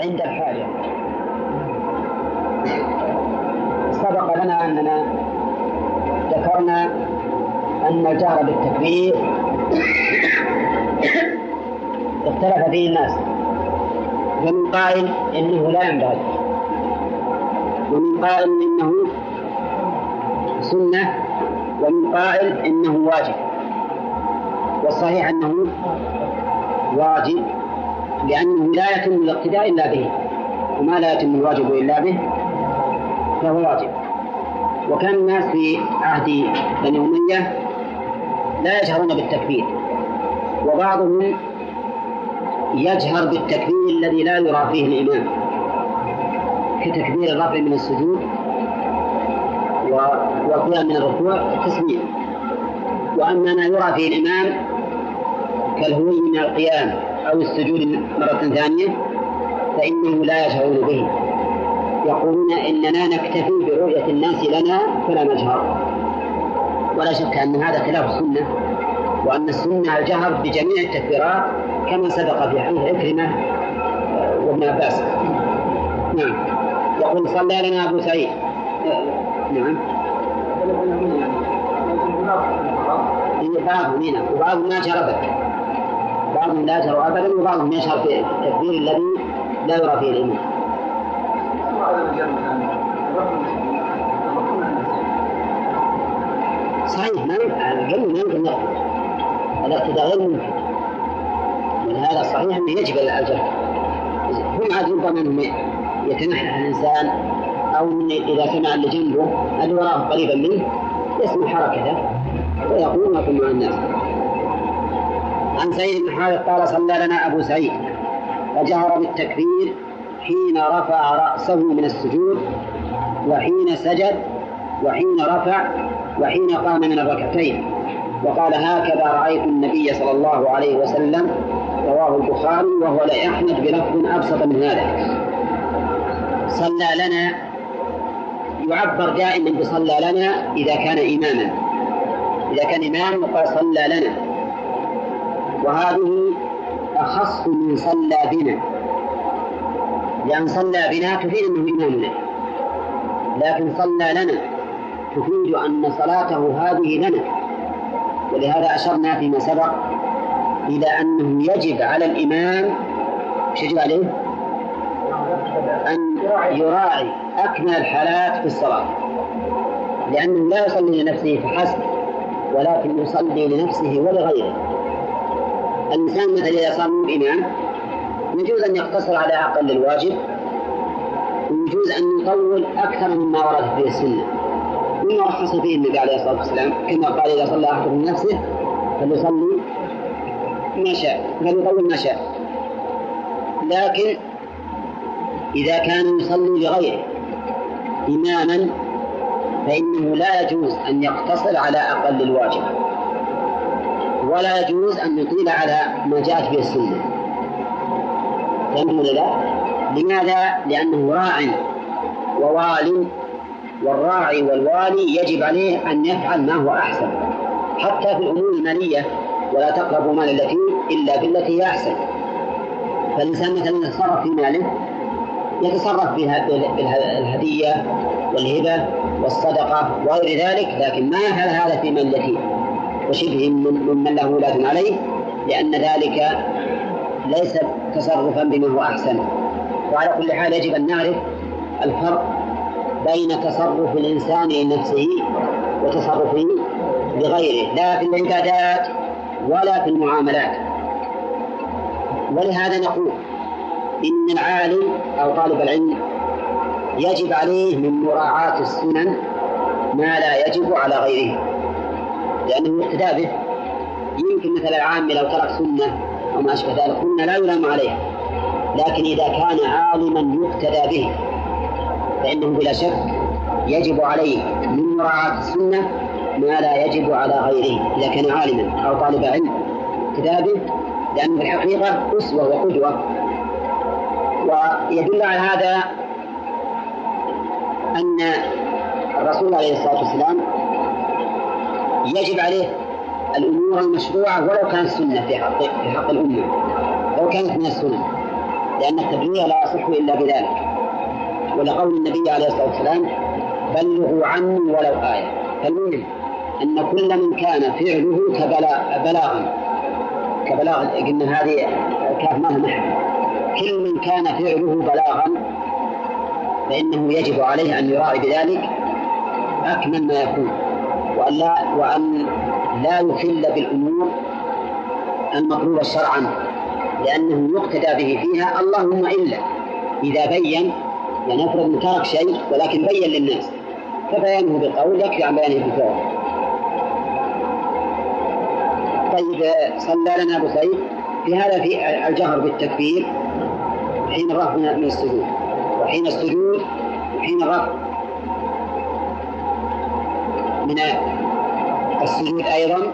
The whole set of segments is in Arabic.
عند الحاجة. سبق لنا أننا ذكرنا أن الجهر بالتكبير اختلف فيه الناس. ومن قائل إنه لا ينبغي. ومن قائل إنه سنة. ومن قائل إنه واجب. والصحيح أنه واجب. لأنه لا يتم الاقتداء إلا به وما لا يتم الواجب إلا به فهو واجب. وكان الناس في عهد بني أمية لا يجهرون بالتكبير وبعضهم يجهر بالتكبير الذي لا يرى فيه الإمام كتكبير الرفع من السجود والقيام من الركوع التسمية وأما ما يرى فيه الإمام كالهوي من القيام أو السجود مرة ثانية فإنه لا يشعرون به. يقولون إننا نكتفي برؤية الناس لنا فلا نجهر. ولا شك أن هذا خلاف السنة وأن السنة الجهر بجميع التكبيرات كما سبق في حديث عكرمة وابن عباس. نعم. يقول صلى لنا أبو سعيد. نعم. بعضهم هنا. وبعضهم ما أبدا بعضهم لا جرى أبدا وبعضهم يشعر في التكبير الذي لا يرى فيه الإمام صحيح ما العلم ما يمكن الاقتداء غير ممكن ولهذا صحيح أنه يجب الجهل. هم عاد ربما أنهم يتنحنح الإنسان أو إذا سمع اللي جنبه اللي وراه قريبا منه يسمع حركته ويقول ما مع الناس عن سعيد بن حارث قال صلى لنا أبو سعيد. فجهر بالتكبير حين رفع رأسه من السجود وحين سجد وحين رفع وحين قام من الركعتين. وقال هكذا رأيت النبي صلى الله عليه وسلم رواه البخاري وهو لأحمد بلفظ أبسط من هذا. صلى لنا يعبر دائما بصلى لنا إذا كان إماما. إذا كان إمام وقال صلى لنا. وهذه أخص من صلى بنا. لأن صلى بنا تفيد أنه إمامنا لكن صلى لنا تفيد أن صلاته هذه لنا. ولهذا أشرنا فيما سبق إلى أنه يجب على الإمام إيش يجب عليه؟ أن يراعي أكمل الحالات في الصلاة. لأنه لا يصلي لنفسه فحسب ولكن يصلي لنفسه ولغيره. الإنسان مثلا إذا صار إمام يجوز أن يقتصر على أقل الواجب ويجوز أن يطول أكثر مما ورد في السنة. مما رخص فيه النبي عليه الصلاة والسلام كما قال إذا صلى أحد من نفسه فليصلي ما شاء فليطول ما شاء. لكن إذا كان يصلي لغيره إماما فإنه لا يجوز أن يقتصر على أقل الواجب. ولا يجوز أن يطيل على ما جاءت به السنة فهمتم ولا لا؟ لماذا؟ لأنه راع ووال والراعي والوالي يجب عليه أن يفعل ما هو أحسن حتى في الأمور المالية ولا تقربوا مال اليتيم إلا بالتي هي أحسن فالإنسان مثلا يتصرف في ماله يتصرف بالهدية والهبة والصدقة وغير ذلك لكن ما يفعل هذا في مال اليتيم وشبه ممن له ولاة عليه لأن ذلك ليس تصرفا بما هو أحسن. وعلى كل حال يجب أن نعرف الفرق بين تصرف الإنسان لنفسه وتصرفه لغيره لا في العبادات ولا في المعاملات. ولهذا نقول إن العالم أو طالب العلم يجب عليه من مراعاة السنن ما لا يجب على غيره. لأنه يقتدى به يمكن مثل العام لو ترك سنة أو ما أشبه ذلك. قلنا لا يلام عليه. لكن إذا كان عالما يقتدى به فإنه بلا شك يجب عليه من مراعاة السنة ما لا يجب على غيره. إذا كان عالما أو طالب علم كتابه لأنه في الحقيقة أسوة وقدوة. ويدل على هذا أن الرسول عليه الصلاة والسلام يجب عليه الأمور المشروعة ولو كانت سنة في حق في حق الأمة لو كانت من السنة لأن التبليغ لا يصح إلا بذلك. ولقول النبي عليه الصلاة والسلام بلغوا عني ولو آية. فالمهم أن كل من كان فعله كبلاغا كبلاغ قلنا هذه كاف ما كل من كان فعله بلاغا فإنه يجب عليه أن يراعي بذلك أكمل ما يكون. لا وأن لا يخل بالأمور المطلوبة شرعا لأنه يقتدى به فيها اللهم إلا. إذا بين يعني افرض أنه ترك شيء ولكن بين للناس. فبيانه بالقول يكفي عن بيانه بالفعل. طيب صلى لنا أبو سعيد. في هذا في الجهر بالتكبير حين الرفع من السجود. وحين السجود وحين الرفع من السجود أيضا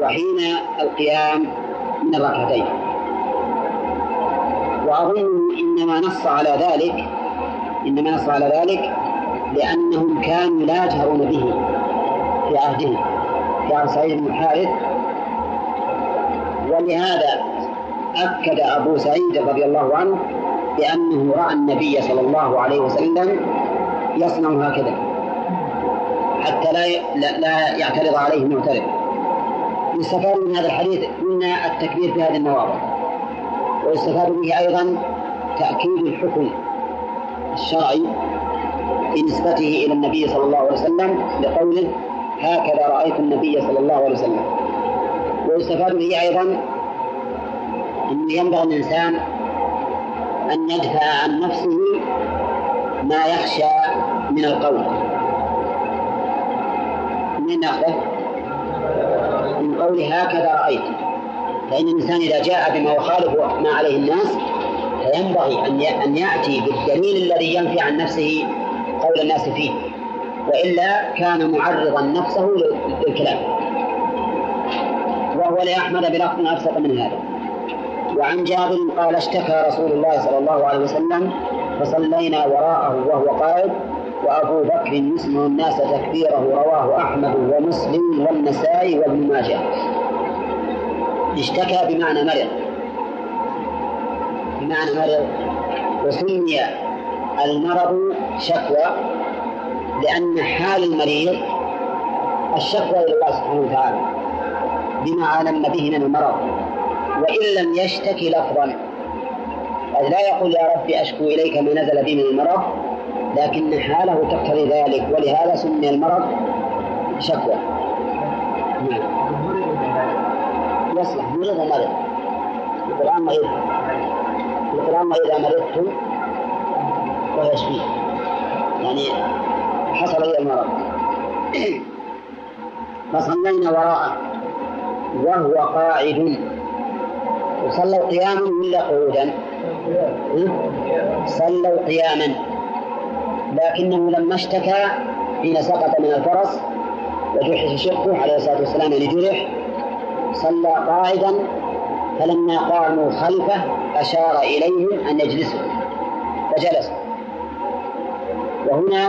وحين القيام من الركعتين. وأظن إنما نص على ذلك إنما نص على ذلك لأنهم كانوا لا يجهرون به في عهدهم في عهد سعيد بن الحارث. ولهذا أكد أبو سعيد رضي الله عنه بأنه رأى النبي صلى الله عليه وسلم يصنع هكذا. حتى لا لا يعترض عليه المعترض. يستفاد من هذا الحديث قلنا التكبير في هذه المواضع ويستفاد به أيضا تأكيد الحكم الشرعي بنسبته إلى النبي صلى الله عليه وسلم لقوله هكذا رأيت النبي صلى الله عليه وسلم. ويستفاد به أيضا أنه ينبغي الإنسان أن يدفع عن نفسه ما يخشى من القول. من ناخذه؟ من قوله هكذا رأيت. فإن الإنسان إذا جاء بما يخالف ما عليه الناس فينبغي أن يأتي بالدليل الذي ينفي عن نفسه قول الناس فيه. وإلا كان معرضا نفسه للكلام. وهو ليحمد بلفظ أبسط من هذا. وعن جابر قال اشتكى رسول الله صلى الله عليه وسلم فصلينا وراءه وهو قائد وأبو بكر يسمع الناس تكبيره رواه أحمد ومسلم والنسائي وابن ماجه. اشتكى بمعنى مرض. بمعنى مرض. وسمي المرض شكوى لأن حال المريض الشكوى إلى الله سبحانه وتعالى بما علم به من المرض. وإن لم يشتكي لفظا. لا يقول يا ربي أشكو إليك ما نزل بي من المرض. لكن حاله تقتضي ذلك ولهذا سمي المرض شكوى. يصلح. مرض ومرض القرآن مريض القرآن إذا مرضت ويشفيه يعني حصل لي المرض. فصلينا وراءه. وهو قاعد. وصلوا قياما ولا قعودا؟ صلوا قياما. لكنه لما اشتكى حين سقط من الفرس وجحش شقه عليه الصلاة والسلام يعني جرح صلى قاعدا فلما قاموا خلفه أشار إليهم أن يجلسوا فجلسوا وهنا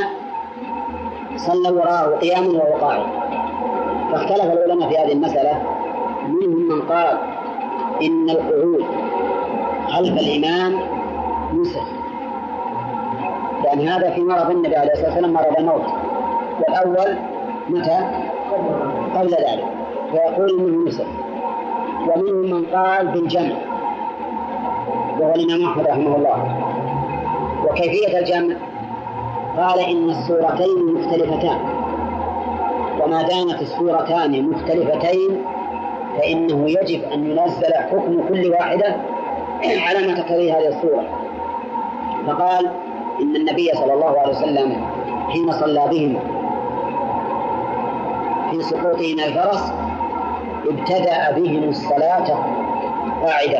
صلى وراءه قياما وهو قاعد. فاختلف العلماء في هذه المسألة. منهم من قال إن القعود خلف الإمام يسر. لأن هذا في مرض النبي عليه الصلاة والسلام مرض الموت. والأول متى؟ قبل ذلك. فيقول إنه يسر ومنهم من قال بالجمع. وهو الإمام أحمد رحمه الله. وكيفية الجمع؟ قال إن السورتين مختلفتان. وما دامت السورتان مختلفتين فإنه يجب أن ينزل حكم كل واحدة على ما تقتضيه هذه الصورة فقال إن النبي صلى الله عليه وسلم حين صلى بهم في سقوطه من الفرس ابتدأ بهم الصلاة قاعدة.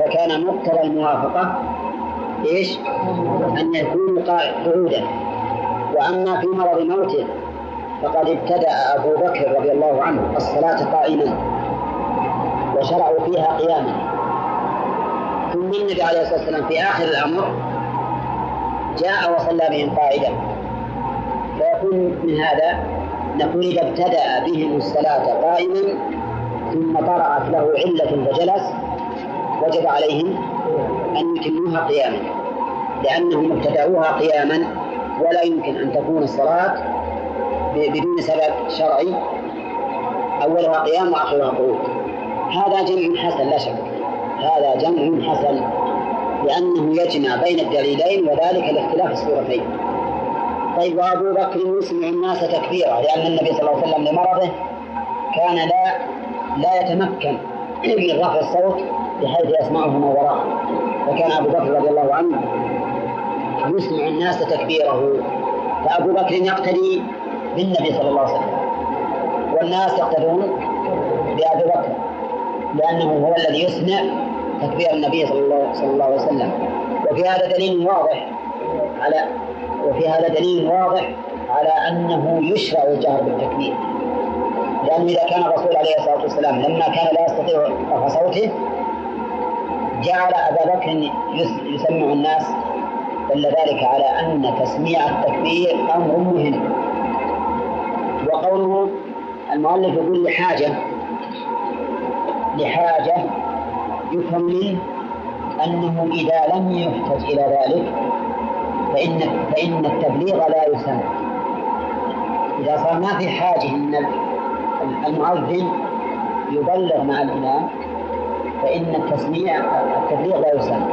فكان مقتضى الموافقة إيش؟ أن يكونوا قعودا. وأما في مرض موته فقد ابتدأ أبو بكر رضي الله عنه الصلاة قائما وشرعوا فيها قياما. ثم النبي عليه الصلاة والسلام في آخر الأمر جاء وصلى بهم قائدا فيكون من هذا نقول إذا ابتدأ بهم الصلاة قائما ثم طرأت له علة فجلس وجب عليهم أن يتموها قياما. لأنهم ابتدعوها قياما ولا يمكن أن تكون الصلاة بدون سبب شرعي. أولها قيام وآخرها قعود. هذا جمع حسن لا شك. هذا جمع حسن. لأنه يجمع بين الدليلين وذلك لاختلاف الصورتين. طيب وأبو بكر يسمع الناس تكبيرا لأن النبي صلى الله عليه وسلم لمرضه كان لا لا يتمكن من رفع الصوت بحيث يسمعه من وراءه. فكان أبو بكر رضي الله عنه يسمع الناس تكبيره فأبو بكر يقتدي بالنبي صلى الله عليه وسلم. والناس يقتدون بأبي بكر لأنه هو الذي يسمع تكبير النبي صلى الله, صلى الله عليه وسلم. وفي هذا دليل واضح على وفي هذا دليل واضح على أنه يشرع الجهر بالتكبير. لأنه إذا كان الرسول عليه الصلاة والسلام لما كان لا يستطيع رفع صوته جعل أبا بكر يسمع الناس دل ذلك على أن تسميع التكبير أمر مهم. وقوله المؤلف يقول لحاجة لحاجة منه أنه إذا لم يحتج إلى ذلك فإن فإن التبليغ لا يسمى إذا صار ما في حاجة أن المؤذن يبلغ مع الإمام فإن التسميع التبليغ لا يسمى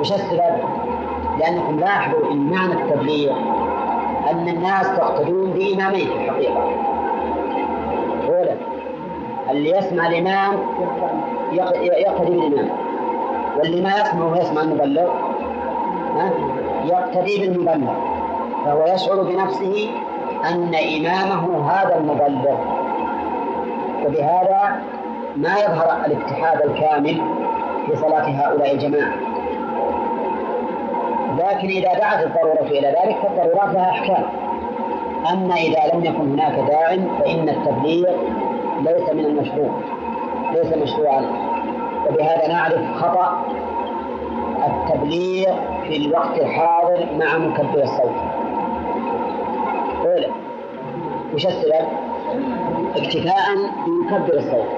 وش السبب؟ لأنكم لاحظوا أن معنى التبليغ أن الناس تقتدون بإمامين في الحقيقة. أولا اللي يسمع الإمام يقتدي بالإمام واللي ما يسمع ويسمع المبلغ يقتدي بالمبلغ فهو يشعر بنفسه أن إمامه هذا المبلغ. وبهذا ما يظهر الاتحاد الكامل في صلاة هؤلاء الجماعة. لكن إذا دعت الضرورة إلى ذلك فالضرورات لها أحكام. أما إذا لم يكن هناك داع فإن التبليغ ليس من المشروع. ليس مشروعا. وبهذا نعرف خطأ التبليغ في الوقت الحاضر مع مكبر الصوت. أولا وش السبب؟ اكتفاء بمكبر الصوت.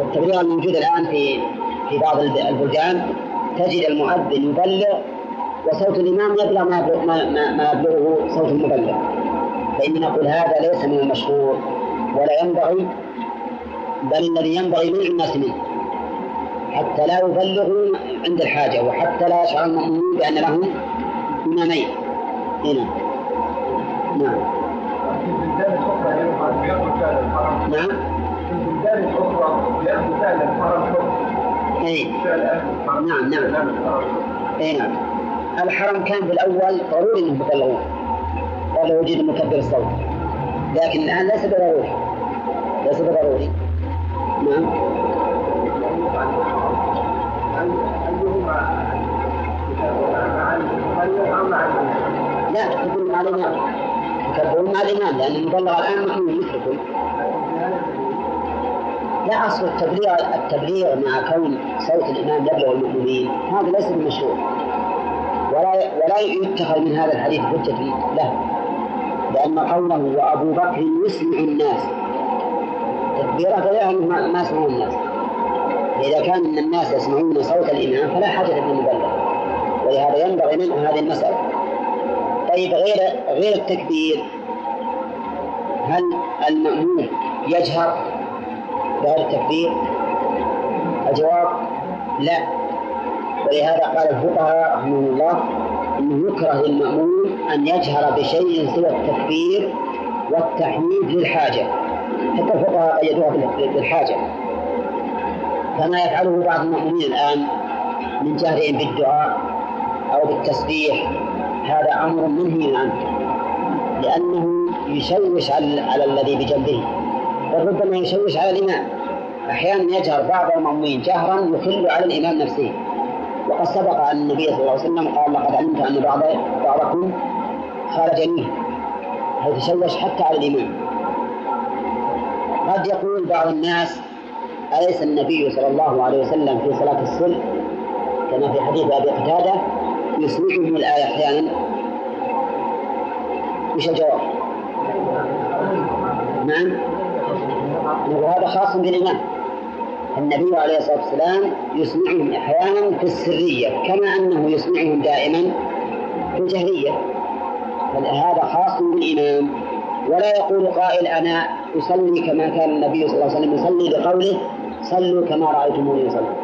التبليغ الموجود الآن في في بعض البلدان تجد المؤذن يبلغ وصوت الإمام يبلغ ما ما يبلغه صوت المبلغ. فإن نقول هذا ليس من المشروع ولا ينبغي بل الذي ينبغي منع الناس منه. حتى لا يبلغوا عند الحاجة وحتى لا يشعر المؤمنون بأن لهم إمامين. هنا نعم. نعم. الحرم حكم أي نعم نعم. أي نعم. الحرم كان في الأول ضروري أنهم يبلغون. قال وجود مكبر الصوت. لكن الآن ليس بضروري. ليس بضروري نعم لا تكون مع الإمام يكبرون مع الإمام لأن المبلغ الآن محمول مثلكم لا أصل التبليغ التبليغ مع كون صوت الإمام يبلغ المؤمنين هذا ليس بمشروع ولا ولا يتخذ من هذا الحديث حجة له لأن قوله وأبو بكر يسمع الناس تكبيره فلا ما يسمعون الناس إذا كان الناس يسمعون صوت الإمام فلا حاجة بالمبلغ ولهذا ينبغي منه هذه المسألة. طيب غير غير التكبير. هل المأمون يجهر بهذا التكبير؟ الجواب لا. ولهذا قال الفقهاء رحمهم الله انه يكره للمأمون أن يجهر بشيء سوى التكبير والتحميد للحاجة. حتى الفقهاء قيدوها بالحاجة. كما يفعله بعض المؤمنين الآن من جهرهم بالدعاء أو بالتسبيح هذا أمر منهي عنه لأنه يشوش على, على الذي بجنبه. بل ربما يشوش على الإمام. أحيانا يجهر بعض المؤمنين جهرا يخل على الإمام نفسه. وقد سبق أن النبي صلى الله عليه وسلم قال لقد علمت أن بعض بعضكم خرج منه حيث شوش حتى على الإمام. قد يقول بعض الناس أليس النبي صلى الله عليه وسلم في صلاة السر كما في حديث أبي قتادة يسمعهم الآية أحيانا؟ وش الجواب؟ نعم. نقول هذا خاص بالإمام النبي عليه الصلاة والسلام يسمعهم أحيانا في السرية كما أنه يسمعهم دائما في الجهرية. هذا خاص بالإمام ولا يقول قائل أنا أصلي كما كان النبي صلى الله عليه وسلم يصلي بقوله صلوا كما رأيتموني يصلي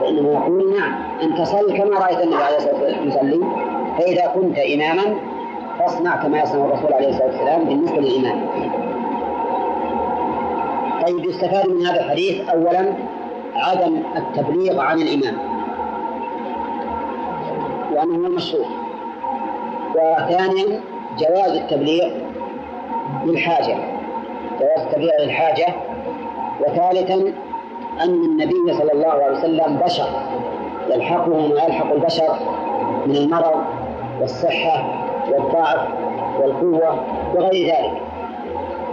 فإنه يقول نعم. أنت صل كما رأيت النبي عليه الصلاة والسلام يصلي. فإذا كنت إماما فاصنع كما يصنع الرسول عليه الصلاة والسلام بالنسبة للإمام طيب يستفاد من هذا الحديث أولا عدم التبليغ عن الإمام وأنه هو مشروع وثانيا جواز التبليغ للحاجة جواز التبليغ للحاجة وثالثا أن النبي صلى الله عليه وسلم بشر. يلحقه ما يلحق البشر من المرض والصحة والضعف والقوة وغير ذلك.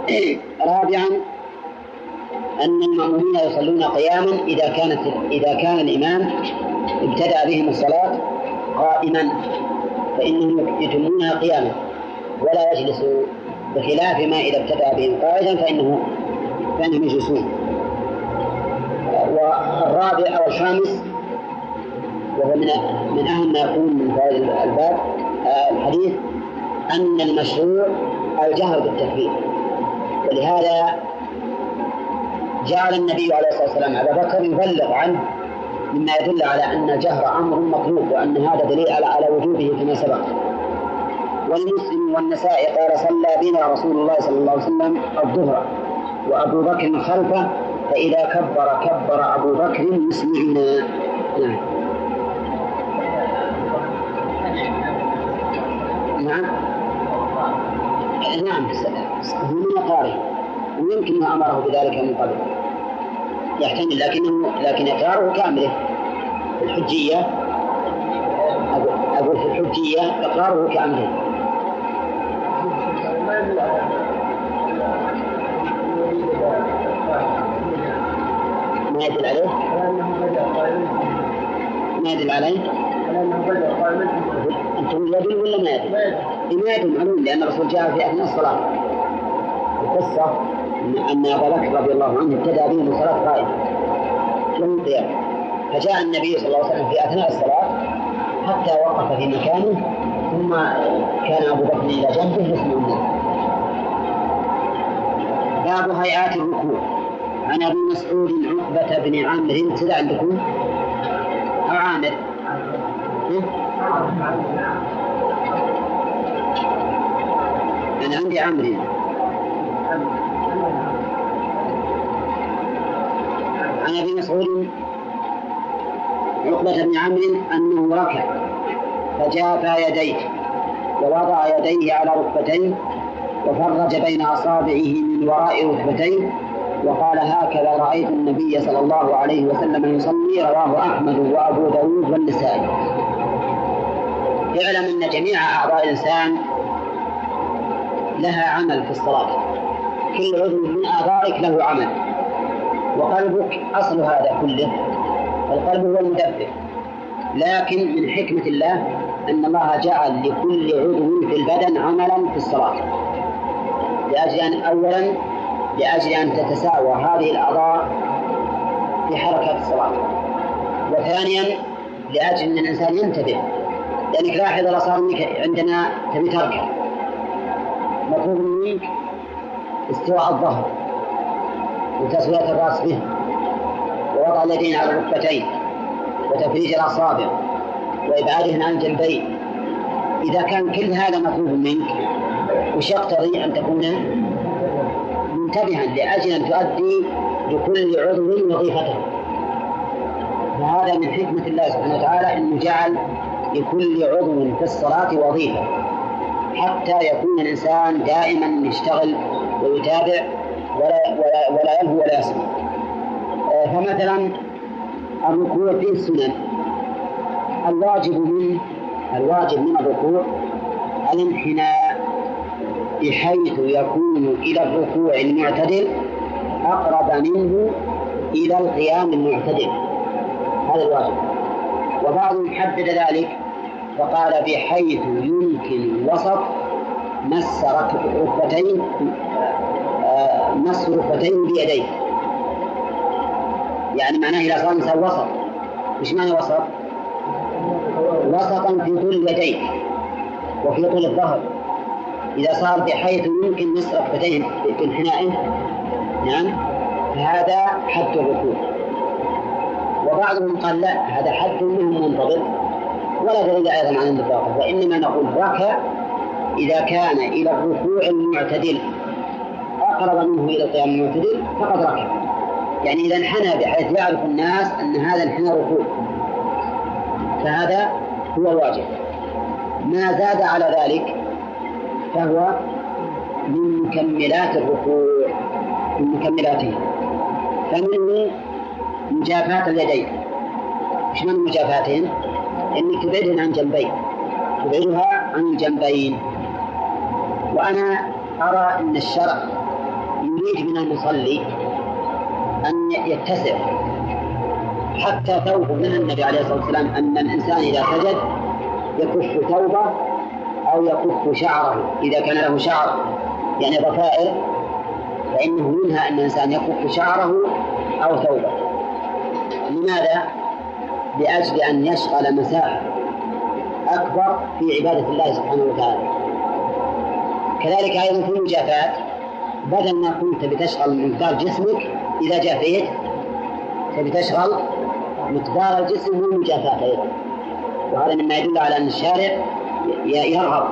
رابعا أن المأمومين يصلون قياما إذا كانت إذا كان الإمام ابتدأ بهم الصلاة قائما فإنهم يتمونها قياما ولا يجلسوا. بخلاف ما إذا ابتدأ بهم قائدا فإنه فإنهم يجلسون. والرابع أو الخامس وهو من من أهم ما يكون من فوائد الباب آه، الحديث أن المشروع الجهر بالتكبير. ولهذا جعل النبي عليه الصلاة والسلام أبا بكر يبلغ عنه مما يدل على أن الجهر أمر مطلوب وأن هذا دليل على وجوبه كما سبق. والمسلم والنسائي قال صلى بنا رسول الله صلى الله عليه وسلم الظهر وأبو بكر خلفه فإذا كبر كبر أبو بكر يسمعنا نعم. نعم. نعم هو من قارئ ويمكن ما أمره بذلك من قبل. يحتمل لكنه لكن إقراره كامله الحجية أقول في الحجية إقراره كامله ما يدل عليه؟ ما يدل عليه؟ أنتم يدل ولا ما يدل؟ ما يدل معلوم لأن الرسول جاء في أثناء الصلاة. القصة؟ أن أبا بكر رضي الله عنه ابتدأ بهم الصلاة قائما لم قيام فجاء النبي صلى الله عليه وسلم في أثناء الصلاة حتى وقف في مكانه ثم كان أبو بكر إلى جنبه يسمع الناس. باب هيئات الركوع. عن أبي مسعود عقبة بن عامر كذا عندكم أنا عندي عامر عن ابي مسعود عقبة بن عمرو أنه ركع. فجافى يديه ووضع يديه على ركبتيه وفرج بين أصابعه من وراء ركبتيه وقال هكذا رأيت النبي صلى الله عليه وسلم يصلي رواه أحمد وأبو داود والنسائي. اعلم أن جميع أعضاء الإنسان لها عمل في الصلاة. كل عضو من أعضائك له عمل. وقلبك أصل هذا كله. القلب هو المدبر. لكن من حكمة الله أن الله جعل لكل عضو في البدن عملا في الصلاة. لأجل أن أولا لأجل أن تتساوى هذه الأعضاء في حركة الصلاة. وثانيا لأجل أن الإنسان ينتبه. لأنك لاحظ إذا صار عندنا تبي تركع مطلوب منك استواء الظهر وتسوية الرأس به ووضع اليدين على الركبتين وتفريج الأصابع وإبعادهن عن الجنبين. إذا كان كل هذا مطلوب منك وش يقتضي أن تكون منتبها لأجل أن تؤدي لكل عضو وظيفته وهذا من حكمة الله سبحانه وتعالى أنه جعل لكل عضو في الصلاة وظيفة حتى يكون الإنسان دائما يشتغل ويتابع ولا ولا ولا يلهو ولا يسمع. آه، فمثلا الركوع فيه السنن. الواجب من الواجب من الركوع الانحناء بحيث يكون إلى الركوع المعتدل أقرب منه إلى القيام المعتدل. هذا الواجب. وبعضهم حدد ذلك فقال بحيث يمكن وسط مس ركبتين مس ركبتين بيديه. يعني معناه إذا صار الإنسان وسط. إيش معنى وسط؟ وسطا في طول اليدين وفي طول الظهر. إذا صار بحيث يمكن نصف ركبتين بانحنائه نعم فهذا حد الركوع. وبعضهم قال لا هذا حد منه منضبط ولا دليل أيضا عن النظافة وإنما نقول ركع إذا كان إلى الركوع المعتدل. أقرب منه إلى القيام المعتدل فقد ركع يعني إذا انحنى بحيث يعرف الناس أن هذا انحنى ركوع فهذا هو الواجب. ما زاد على ذلك فهو من مكملات الركوع من مكملاته. فمنه مجافاة اليدين. إيش من مجافاتهن؟ انك تبعدهن عن جنبين. تبعدها عن الجنبين. وأنا أرى إن الشرع يريد من المصلي أن يتسع حتى ثوب من النبي عليه الصلاة والسلام أن الإنسان إذا سجد يكف ثوبه أو يكف شعره إذا كان له شعر يعني ضفائر فإنه منها أن الإنسان يكف شعره أو ثوبه. لماذا؟ لأجل أن يشغل مساحة أكبر في عبادة الله سبحانه وتعالى. كذلك أيضا في المجافآت بدل ما كنت بتشغل مقدار جسمك إذا جافيت فبتشغل مقدار الجسم والمجافاة أيضا. وهذا مما يدل على أن الشارع يرغب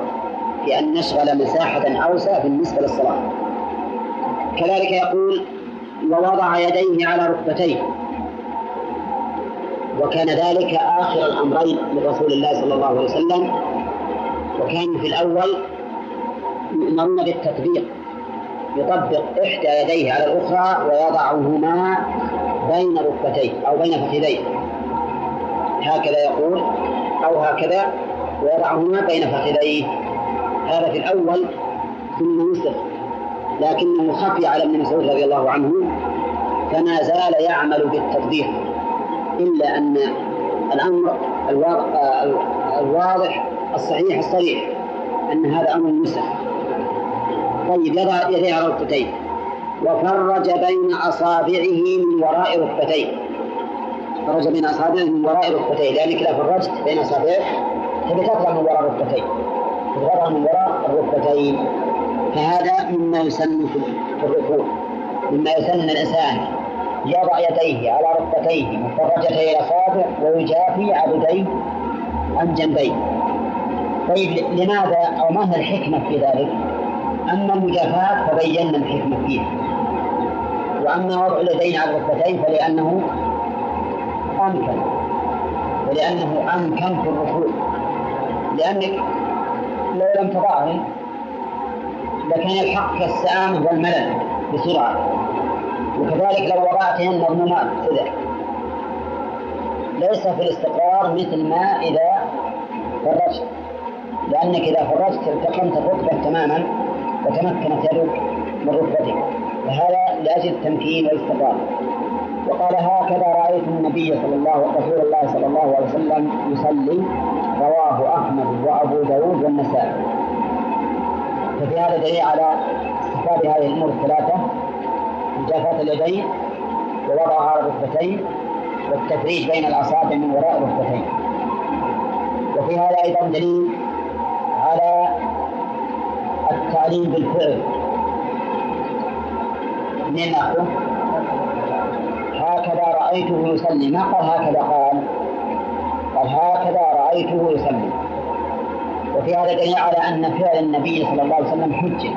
في أن نشغل مساحة أوسع بالنسبة للصلاة. كذلك يقول ووضع يديه على ركبتيه. وكان ذلك آخر الأمرين لرسول الله صلى الله عليه وسلم. وكان في الأول يؤمرون بالتطبيق. يطبق إحدى يديه على الأخرى ويضعهما بين ركبتيه أو بين فخذيه. هكذا يقول أو هكذا ويضعهما بين فخذيه. هذا في الأول ثم نسخ لكنه خفي على ابن مسعود رضي الله عنه فما زال يعمل بالتطبيق إلا أن الأمر الواضح الصحيح الصريح أن هذا أمر مسح طيب يضع يديه على ركبتيه وفرج بين أصابعه من وراء ركبتيه. فرج بين أصابعه من وراء ركبتيه لأنك إذا فرجت بين أصابعك تطلع من وراء ركبتيه تطلع من وراء الركبتين فهذا مما يسن في الركوع. مما يسن الإنسان يضع يديه على ركبتيه مفرجتي الأصابع ويجافي عبديه عن جنبيه. طيب لماذا أو ما هي الحكمة في ذلك؟ أما المجافاة فبينا الحكمة فيها. وأما وضع اليدين على الركبتين فلأنه أمكن. ولأنه أمكن في الركوع. لأنك لو لم تضعهن لكان يلحقك السآمة والملل بسرعة. وكذلك لو وضعتهن مضمومات كذا. ليس في الاستقرار مثل ما إذا فرجت. لأنك إذا فرجت التقمت الركبة تماما وتمكنت يدك من ركبتك. فهذا لأجل التمكين والاستقرار. وقال هكذا رأيت النبي صلى الله رسول الله صلى الله عليه وسلم يصلي رواه أحمد وأبو داود والنسائي. ففي هذا دليل على استفاد هذه الأمور الثلاثة مجافاة اليدين ووضعها على الركبتين والتفريج بين الأصابع من وراء الركبتين. وفي هذا أيضا دليل على التعليم بالفعل. من ناخذه هكذا رأيته يصلي. ما قال هكذا؟ قال رأيته يصلي. وفي هذا دليل على أن فعل النبي صلى الله عليه وسلم حجة.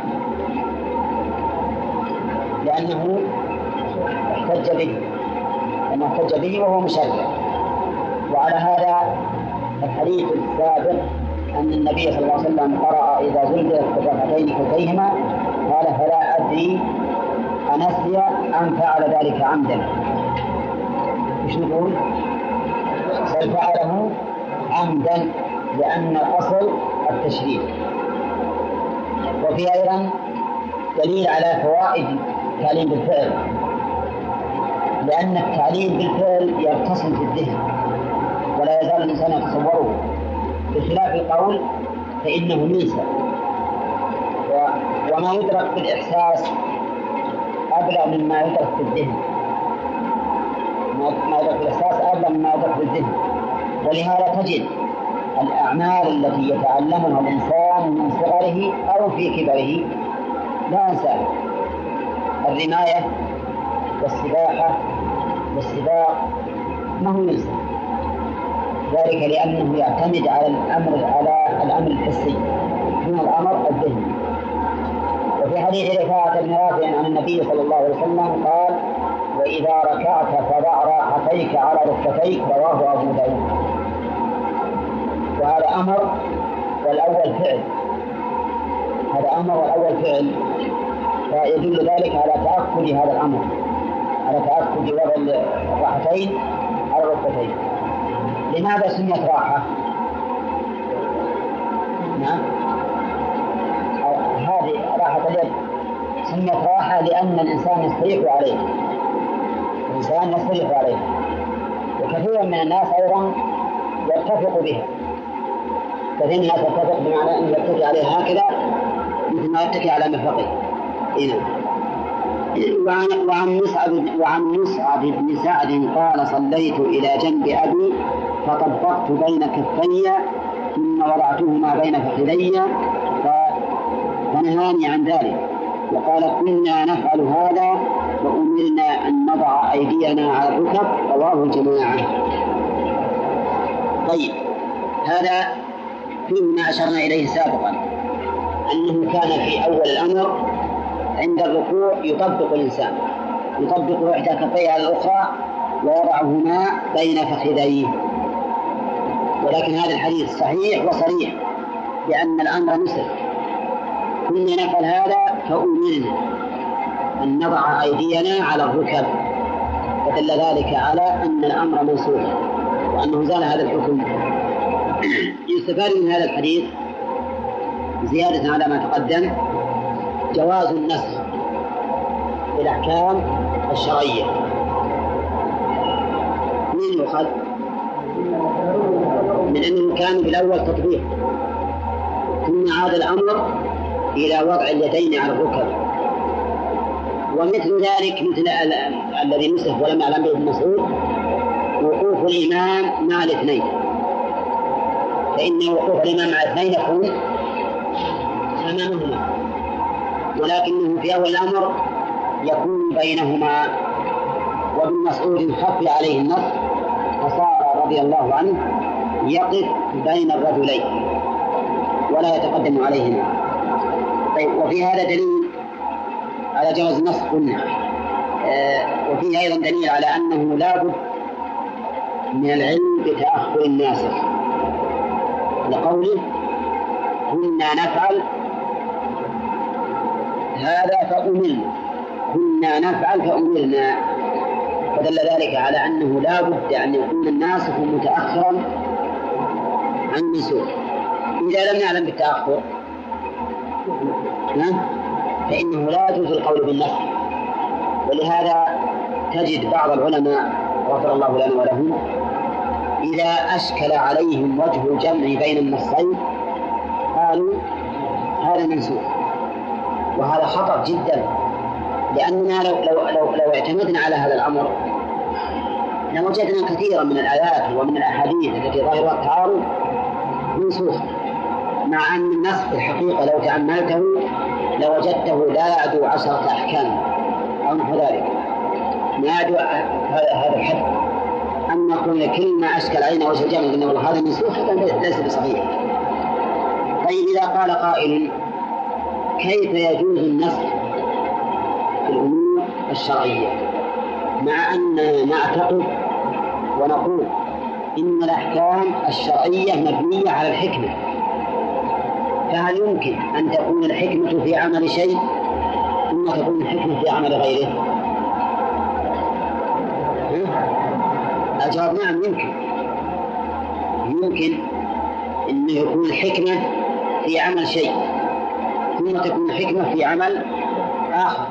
لأنه احتج به. لأنه احتج به وهو مشرع. وعلى هذا الحديث السابق أن النبي صلى الله عليه وسلم قرأ إذا زلزلت الركعتين كلتيهما قال فلا أدري أنسي أم فعل ذلك عمدا. إيش نقول؟ بل فعله عمدا لأن الأصل التشريع. وفي أيضا دليل على فوائد التعليم بالفعل. لأن التعليم بالفعل يرتسم في الذهن ولا يزال الإنسان يتصوره. بخلاف القول فإنه ينسى وما يدرك بالإحساس أبلغ مما يدرك في الذهن. ما يدرك الإحساس أبلغ مما يدرك بالذهن ولهذا تجد الأعمال التي يتعلمها الإنسان من صغره أو في كبره. لا ينساها الرماية والسباحة والسباق ما هو ينسى ذلك لأنه يعتمد على الأمر على الأمر الحسي دون الأمر الذهني. وفي حديث رفاعة بن رافع عن النبي صلى الله عليه وسلم قال وإذا ركعت فضع راحتيك على ركبتيك. رواه أبو داود. أمر والأول فعل. هذا أمر والأول فعل. فيدل ذلك على تأكد هذا الأمر. على تأكد وضع الراحتين على الركبتين. لماذا سميت راحة؟ نعم. هذه راحة اليد. سميت راحة لأن الإنسان يستريح عليه. الإنسان يستريح عليه. وكثير من الناس أيضا يتفق بها. الناس يتفق بمعنى أن يتكي عليها هكذا مثل ما يتكي على مرفقه نعم. وعن مصعب وعن مصعب بن سعد قال صليت إلى جنب أبي فطبقت بين كفي ثم وضعتهما بين فخذي فنهاني عن ذلك. وقال كنا نفعل هذا وأمرنا أن نضع أيدينا على الركب. رواه الجماعة. طيب. هذا ما أشرنا إليه سابقا. أنه كان في أول الأمر عند الركوع يطبق الإنسان. يطبق إحدى كفيه على الأخرى ويضعهما بين فخذيه. ولكن هذا الحديث صحيح وصريح بأن الأمر مثل كنا نفعل هذا فأمرنا أن نضع أيدينا على الركب. فدل ذلك على أن الأمر منسوخ وأنه زال هذا الحكم. يستفاد من هذا الحديث زيادة على ما تقدم جواز النسخ في الأحكام الشرعية. من يؤخذ؟ من أنه كان بالأول تطبيق ثم عاد الأمر إلى وضع اليدين على الركب. ومثل ذلك مثل الذي نسخ ولم يعلم به ابن مسعود وقوف الإمام مع الاثنين. فإن وقوف الإمام مع الاثنين يكون أمامهما ولكنه في أول الأمر يكون بينهما وابن مسعود خفي عليه النص فصار رضي الله عنه يقف بين الرجلين ولا يتقدم عليهما. طيب وفي هذا دليل على جواز النص قلنا. آه وفيه أيضا دليل على أنه لا بد من العلم بتأخر الناسخ لقوله كنا نفعل هذا فأمرنا كنا نفعل فأمرنا فدل ذلك على أنه لا بد أن يكون الناسخ متأخرا عن المنسوخ إذا لم يعلم بالتأخر فإنه لا يجوز القول بالنفي ولهذا تجد بعض العلماء غفر الله لنا ولهم إذا أشكل عليهم وجه الجمع بين النصين قالوا هذا منسوخ. وهذا خطر جدا لأننا لو لو لو, لو اعتمدنا على هذا الأمر لوجدنا كثيرا من الآيات ومن الأحاديث التي ظاهرها التعارض منسوخ مع أن النص في الحقيقة لو تأملته لوجدته لا يعدو عشرة أحكام. أو نحو ذلك. ما يعدو هذا الحد. أما كل كلمة أشكل علينا وجه الجمع أن والله هذا منسوخ ليس بصحيح. طيب إذا قال قائل كيف يجوز النسخ في الأمور الشرعية؟ مع أننا نعتقد ونقول إن الأحكام الشرعية مبنية على الحكمة. فهل يمكن أن تكون الحكمة في عمل شيء ثم تكون الحكمة في عمل غيره؟ الجواب نعم يمكن يمكن أن يكون الحكمة في عمل شيء. ثم تكون الحكمة في عمل آخر.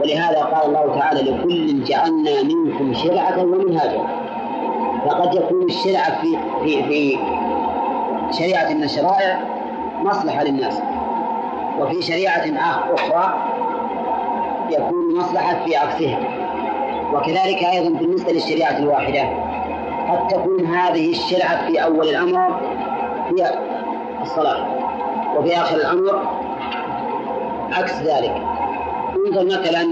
ولهذا قال الله تعالى لكل جعلنا منكم شرعة ومنهاجا. فقد يكون الشرع في في في شريعة من الشرائع مصلحة للناس. وفي شريعة أخرى يكون مصلحة في عكسها. وكذلك أيضا بالنسبة للشريعة الواحدة. قد تكون هذه الشرعة في أول الأمر هي الصلاة وفي آخر الأمر عكس ذلك. انظر مثلا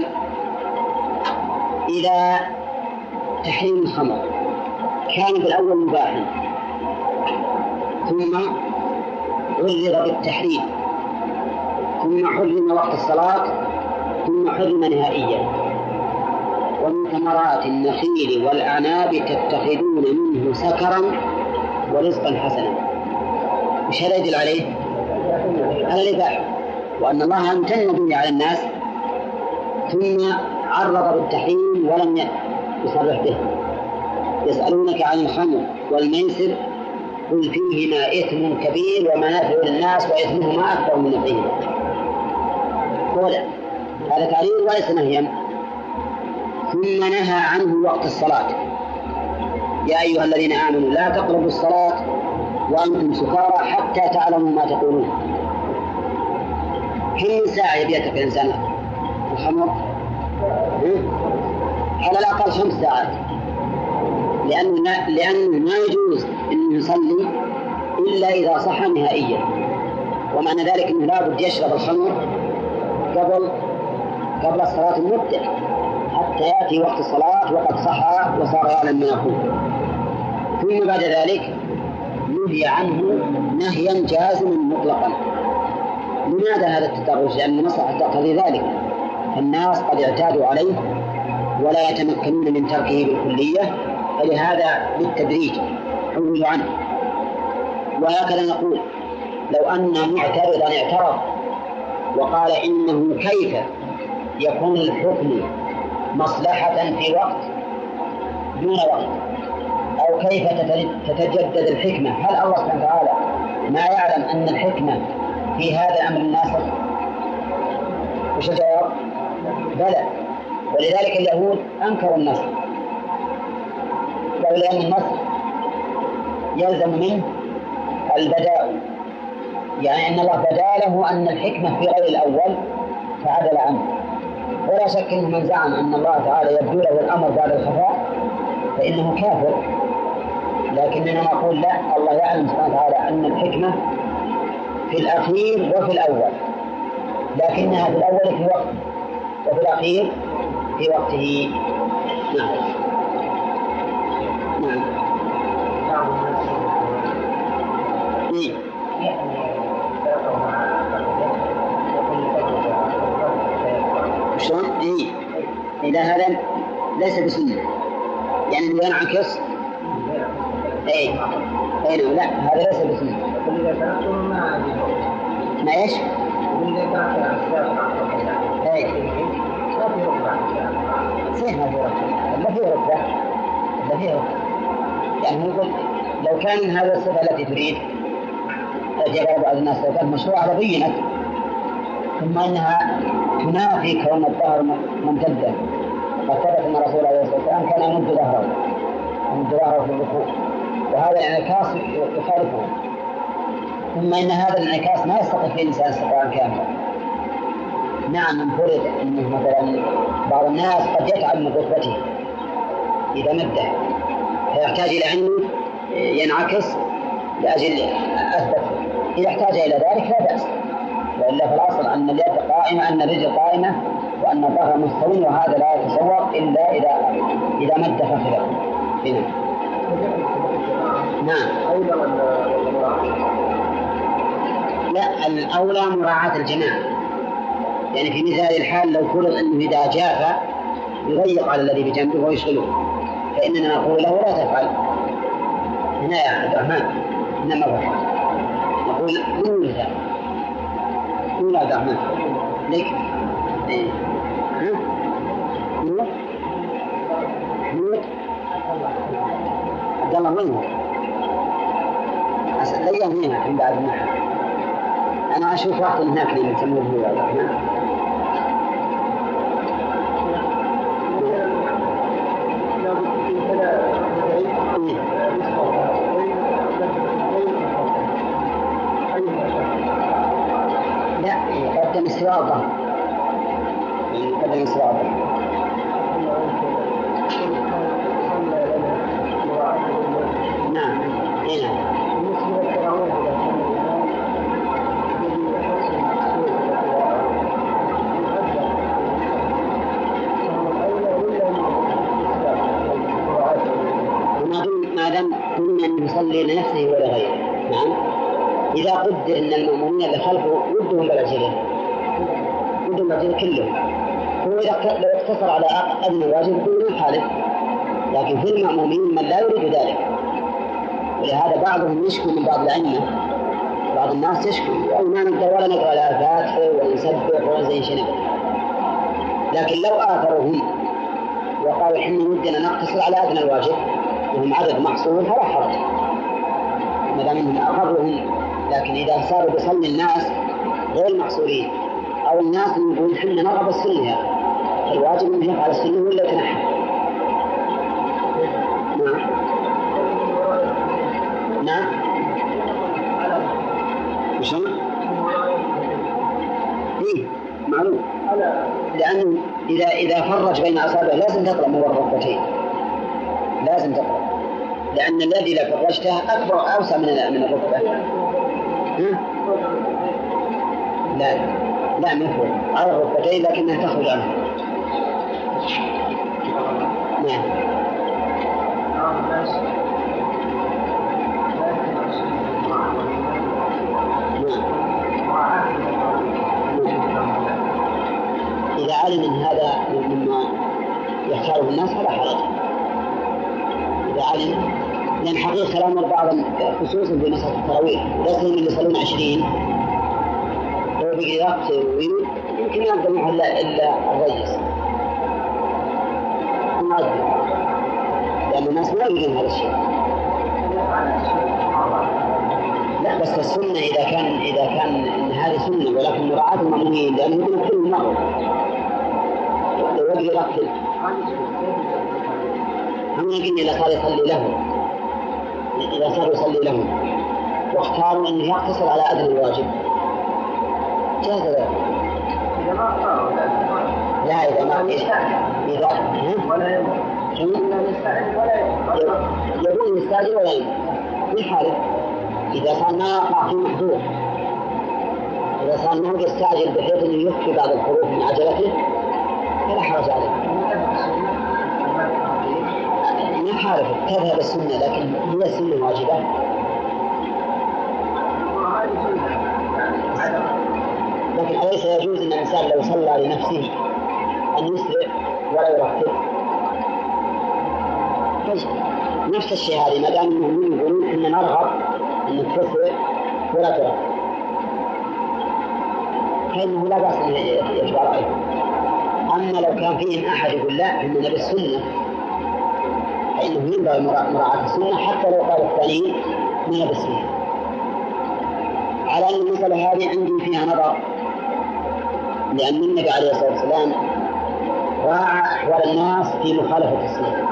إلى تحريم الخمر. كان في الأول مباحا ثم غلظ بالتحريم ثم حرم وقت الصلاة ثم حرم نهائيا. ثمرات النخيل والأعناب تتخذون منه سكرا ورزقا حسنا. وش هذا يدل عليه؟ على الإباحة وأن الله امتن به على الناس ثم عرض بالتحريم ولم يصرح به. يسألونك عن الخمر والميسر قل فيهما إثم كبير ومنافع للناس وإثمهما أكبر من نفعهما هذا تعليل وليس نهيا. ثم نهى عنه وقت الصلاة. يا أيها الذين آمنوا لا تقربوا الصلاة وأنتم سكارى حتى تعلموا ما تقولون. كم ساعة يبيتك الإنسان؟ الخمر على الأقل خمس ساعات. لأنه لأنه ما يجوز أن يصلي إلا إذا صح نهائيا. ومعنى ذلك أنه لابد يشرب الخمر قبل قبل الصلاة المدة حتى يأتي وقت الصلاة وقد صح وصار يعلم ما يقول. ثم بعد ذلك نهي عنه نهيا جازما مطلقا. لماذا هذا التدرج؟ لأن المصلحة تقتضي ذلك. الناس قد اعتادوا عليه ولا يتمكنون من تركه بالكلية فلهذا بالتدريج عوضوا عنه. وهكذا نقول لو أن معترضا اعترض وقال إنه كيف يكون الحكم مصلحة في وقت دون وقت. أو كيف تتجدد الحكمة؟ هل الله سبحانه وتعالى ما يعلم أن الحكمة في هذا الأمر الناسخ وش الجواب؟ بلى. ولذلك اليهود أنكروا النسخ قالوا لأن النسخ يلزم منه البداء. يعني أن الله بدا له أن الحكمة في غير الأول فعدل عنه. ولا شك أن من زعم أن الله تعالى يبدو له الأمر بعد الخفاء فإنه كافر. لكننا نقول لا الله يعلم سبحانه وتعالى أن الحكمة في الأخير وفي الأول. لكنها في الأول في وقت وفي الأخير في وقته. نعم. نعم. إذا هذا ليس بسنة. يعني انه ينعكس اي اي نعم لا هذا ليس بسنة. ما؟ اي صحيح ما في رتبة ما في رتبة يعني يقول لو كان هذا الصفة التي تريد جاء بعض الناس لو كانت مشروعة لبينت ثم إنها تنافي كون الظهر ممتدا قد أن الرسول عليه الصلاه والسلام كان يمد ظهره يمد ظهره في الركوع وهذا الانعكاس يخالفه. ثم إن هذا الانعكاس ما يستطيع فيه الإنسان استطاعا كاملا نعم من فرض إنه مثلا بعض الناس قد يتعب من ركبته إذا مده. فيحتاج إلى انه ينعكس لأجل اثبت إذا احتاج إلى ذلك لا بأس. وإلا في الأصل أن اليد قائمة أن الرجل قائمة وأن الظهر مستوي وهذا لا يتصور إلا اذا إذا مد فخذه. هنا نعم. لا الأولى مراعاة الجماعه يعني في مثال الحال لو فرض أنه إذا جاف يضيق على الذي بجنبه ويشغله فإننا نقول له لا تفعل. هنا يا عبد الرحمن. إنما نقول من مثال من عبد الرحمن. نور عبد الله وين لقاه هنا عند بعد النحو أنا أشوف واحد هناك اللي يسموه هو عبد لا يقدم استواء إذا قدر أن المأمومين اللي خلفه ودهم بالأجلين ودهم بالأجلين كلهم هو لو اقتصر على أدنى واجب يكون يخالف. لكن في المأمومين من لا يريد ذلك. ولهذا بعضهم يشكو من بعض الأئمة. بعض الناس يشكو أو ما نقدر ولا نقرأ لا فاتحة ولا نسبح ولا زي شيء لكن لو آثروا هم وقالوا إحنا ودنا نقتصر على أدنى الواجب وهم عدد محصور فلا حرج. ما دام إنهم أقرهم لكن إذا صاروا بيصلي الناس غير محصورين أو الناس يقولون إحنا نرغب السنة الواجب انه يفعل السنة ولا يتنحى نعم. نعم. وشلون؟ إيه معلوم. لأنه إذا إذا فرج بين أصابعه لازم تقرأ من الركبتين. لازم تقرأ. لأن الذي لو فرجته أكبر أوسع من من الركبة. لا. لا من فوق على الركبتين لكنها تخرج عنه. نعم. إذا علم أن هذا مما يختاره الناس فلا حرج. إذا علم لأن حقيقة كلام البعض خصوصا في مسألة التراويح ليس اللي يصلون 20 هو بيجي وقت يمكن يبدأ معه إلا إلا الرئيس ما لأن الناس ما يريدون هذا الشيء. لا بس السنة إذا كان إذا كان هذه سنة ولكن مراعاة المأمومين لأنه يمكن كل مرة. لو يبقي يرتب هم يمكن إذا صار يصلي له إذا صار يصلي لهم واختاروا أنه يقتصر على أدنى الواجب. جاز ذلك لا إذا ما إذا ولا يقول يستأجر ولا يحارب إذا صار ما يقع في محظور. إذا صار ما هو يستعجل بحيث أنه يخفي بعض الحروف من عجلته فلا حرج عليه. ما حارب تذهب السنة لكن هي السنة واجبة. لكن أليس يجوز أن الإنسان لو صلى لنفسه أن يسرع ولا يرتب نفس الشيء هذه ما دام المؤمنين يقولون أن نرغب أن تسرع ولا ترتب فإنه لا بأس أن يتبع أما لو كان فيهم أحد يقول لا إننا بالسنة. ينبغي مراعاة السنة حتى لو قال الثانيين ما بالسنة على أن المسألة هذه عندي فيها نظر لأن النبي عليه الصلاة والسلام راعى أحوال الناس في مخالفة السنة.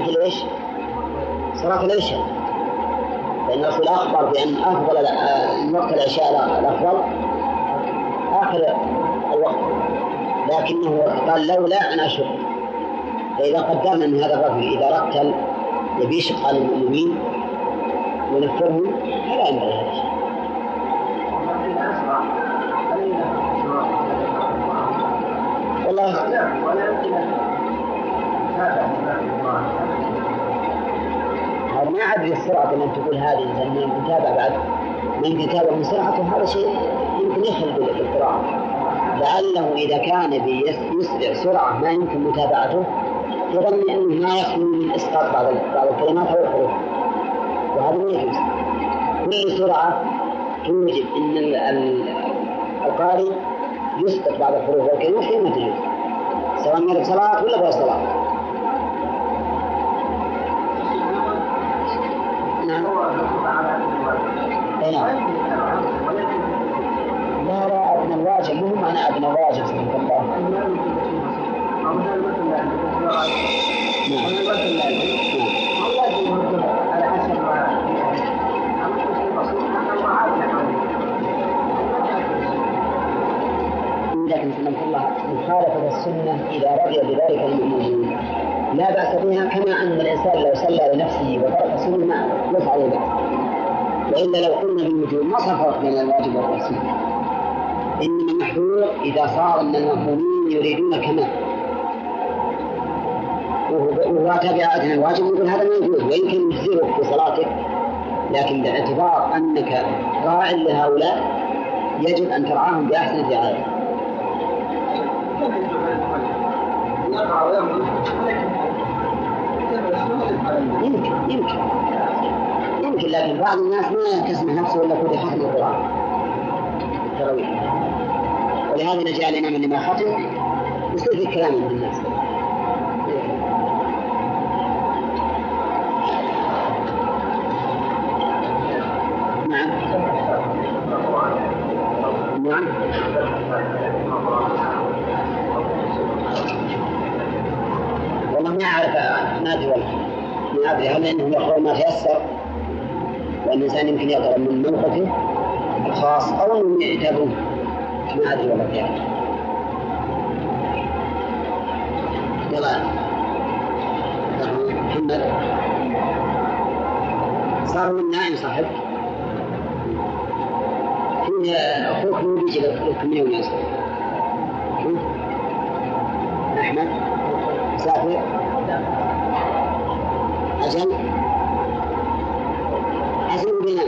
مثل إيش؟ صلاة العشاء. فإن الرسول أخبر بأن أفضل وقت العشاء الأفضل آخر الوقت. لكنه قال لولا أن أشق فإذا قدرنا أن هذا الرجل إذا رتل يبي يشق على المؤمنين ونفرهم فلا ينبغي هذا الشيء. والله ما أدري السرعة اللي تقول هذه لأن من تتابع بعد من يتابع من سرعته هذا شيء يمكن يخل بالقراءة لعله إذا كان يسرع سرعة ما يمكن متابعته يظن أنه ما يخلو من إسقاط بعض بعض الكلمات أو الحروف وهذا ما يجوز كل سرعة توجد أن القارئ يسقط بعض الحروف والكلمات حينما تجوز سواء كانت صلاة ولا غير صلاة نعم نعم لا لا الواجب مو معنى أدنى الواجب سبحان الله لكن سلمت الله مخالفة السنة إذا رضي بذلك المؤمنين لا بأس بها كما أن الإنسان لو صلى لنفسه وترك ما ليس عليه وإلا لو قلنا بالوجوب ما صار فرق بين الواجب والسنة إنما المحذور إذا صار أن المأمومين يريدون كمال. تابع أدنى الواجب يقول هذا ما يجوز ويمكن يجزئك في صلاتك لكن باعتبار أنك راع لهؤلاء يجب أن ترعاهم بأحسن رعاية. يمكن يمكن. يمكن لكن بعض الناس ما يكسم نفسه إلا كل ختم القرآن. ولهذا نجاء الإمام اللي ما ختم يصير في كلام الناس. والله ما أعرف ما أدري والله. ما أدري هل إنه يقرأ ما تيسر؟ وأن الإنسان يمكن يقرأ من موقفه الخاص أو أنهم يعتبرون ما أدري والله كيف. يلا. محمد. صار من نائم صاحب. فيه أخوك مو بيجي لك من يوم يصل أحمد مسافر أجل حسن بنا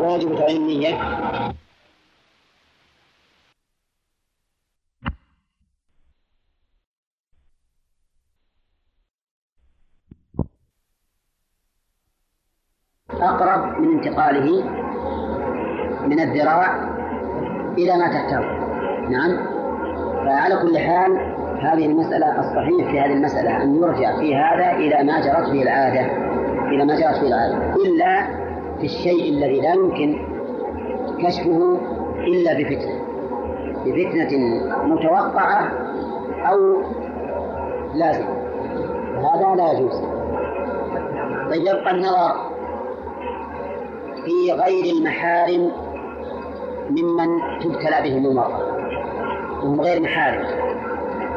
واجب تعيين النية أقرب من انتقاله من الذراع إلى ما تحتوي نعم. فعلى كل حال هذه المسألة الصحيح في هذه المسألة أن يرجع في هذا إلى ما جرت به العادة إلى ما جرت به العادة. إلا في الشيء الذي لا يمكن كشفه إلا بفتنة. بفتنة متوقعة أو لازمة. هذا لا يجوز. طيب يبقى النظر في غير المحارم ممن تبتلى بهم المرأة. وهم غير محارم.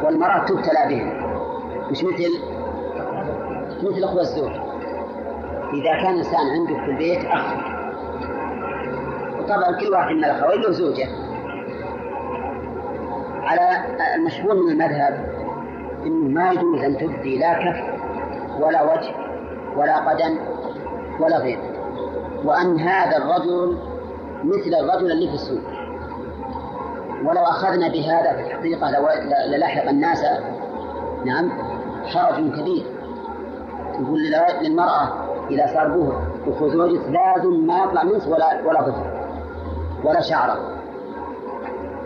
والمرأة تبتلى بهم. مش مثل مثل أخوة الزوج. إذا كان إنسان عنده في البيت أخ. وطبعا كل واحد من الأخوين له زوجة. على المشهور من المذهب إنه ما يجوز أن تبدي لا كف ولا وجه ولا قدم ولا غير وأن هذا الرجل مثل الرجل اللي في السوق. ولو أخذنا بهذا في الحقيقة للحق الناس نعم حرج كبير. يقول للمرأة إذا صار به أخو زوجك لازم ما يطلع منس ولا ولا ظفر ولا شعرة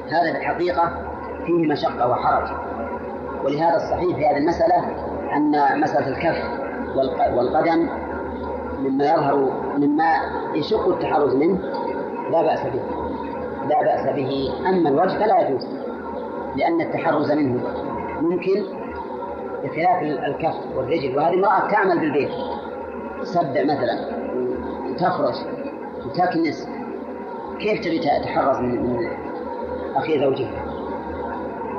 هذا في الحقيقة فيه مشقة وحرج. ولهذا الصحيح في هذه المسألة أن مسألة الكف والقدم مما يظهر مما يشق التحرز منه لا بأس به. لا بأس به. أما الوجه فلا يجوز لأن التحرز منه ممكن بخلاف الكف والرجل. وهذه امرأة تعمل بالبيت. تسبع مثلا وتفرش وتكنس كيف تبي تتحرز من, أخي زوجها؟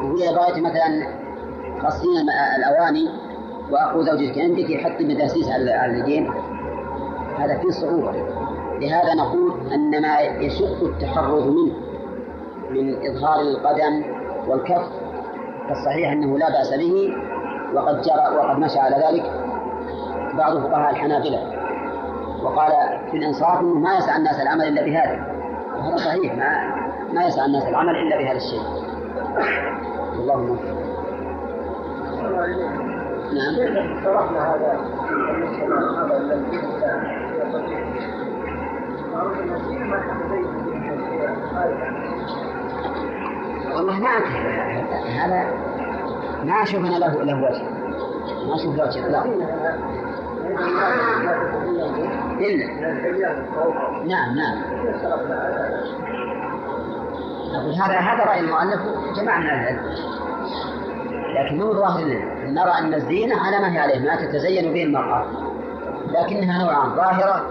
يقول إذا بغيت مثلا غسلين الأواني وأخو زوجك عندك يحط مداسيس على اليدين. هذا فيه صعوبة. لهذا نقول أن ما يشق التحرز منه من إظهار القدم والكف. فالصحيح أنه لا بأس به وقد جرى وقد مشى على ذلك بعض فقهاء الحنابلة. وقال في الإنصاف أنه ما يسعى الناس العمل إلا بهذا. وهذا صحيح ما ما يسعى الناس العمل إلا بهذا الشيء. اللهم نعم. شرحنا هذا والله ما هذا ما أشوف أنا له له وجه. ما أشوف له وجه. لا. إلا. نعم نعم. أقول هذا هذا رأي المؤلف. جماعة من العلم. لكن مو ظاهر نرى أن الزينة على ما هي عليه. ما تتزين به المرأة. لكنها نوعان. ظاهرة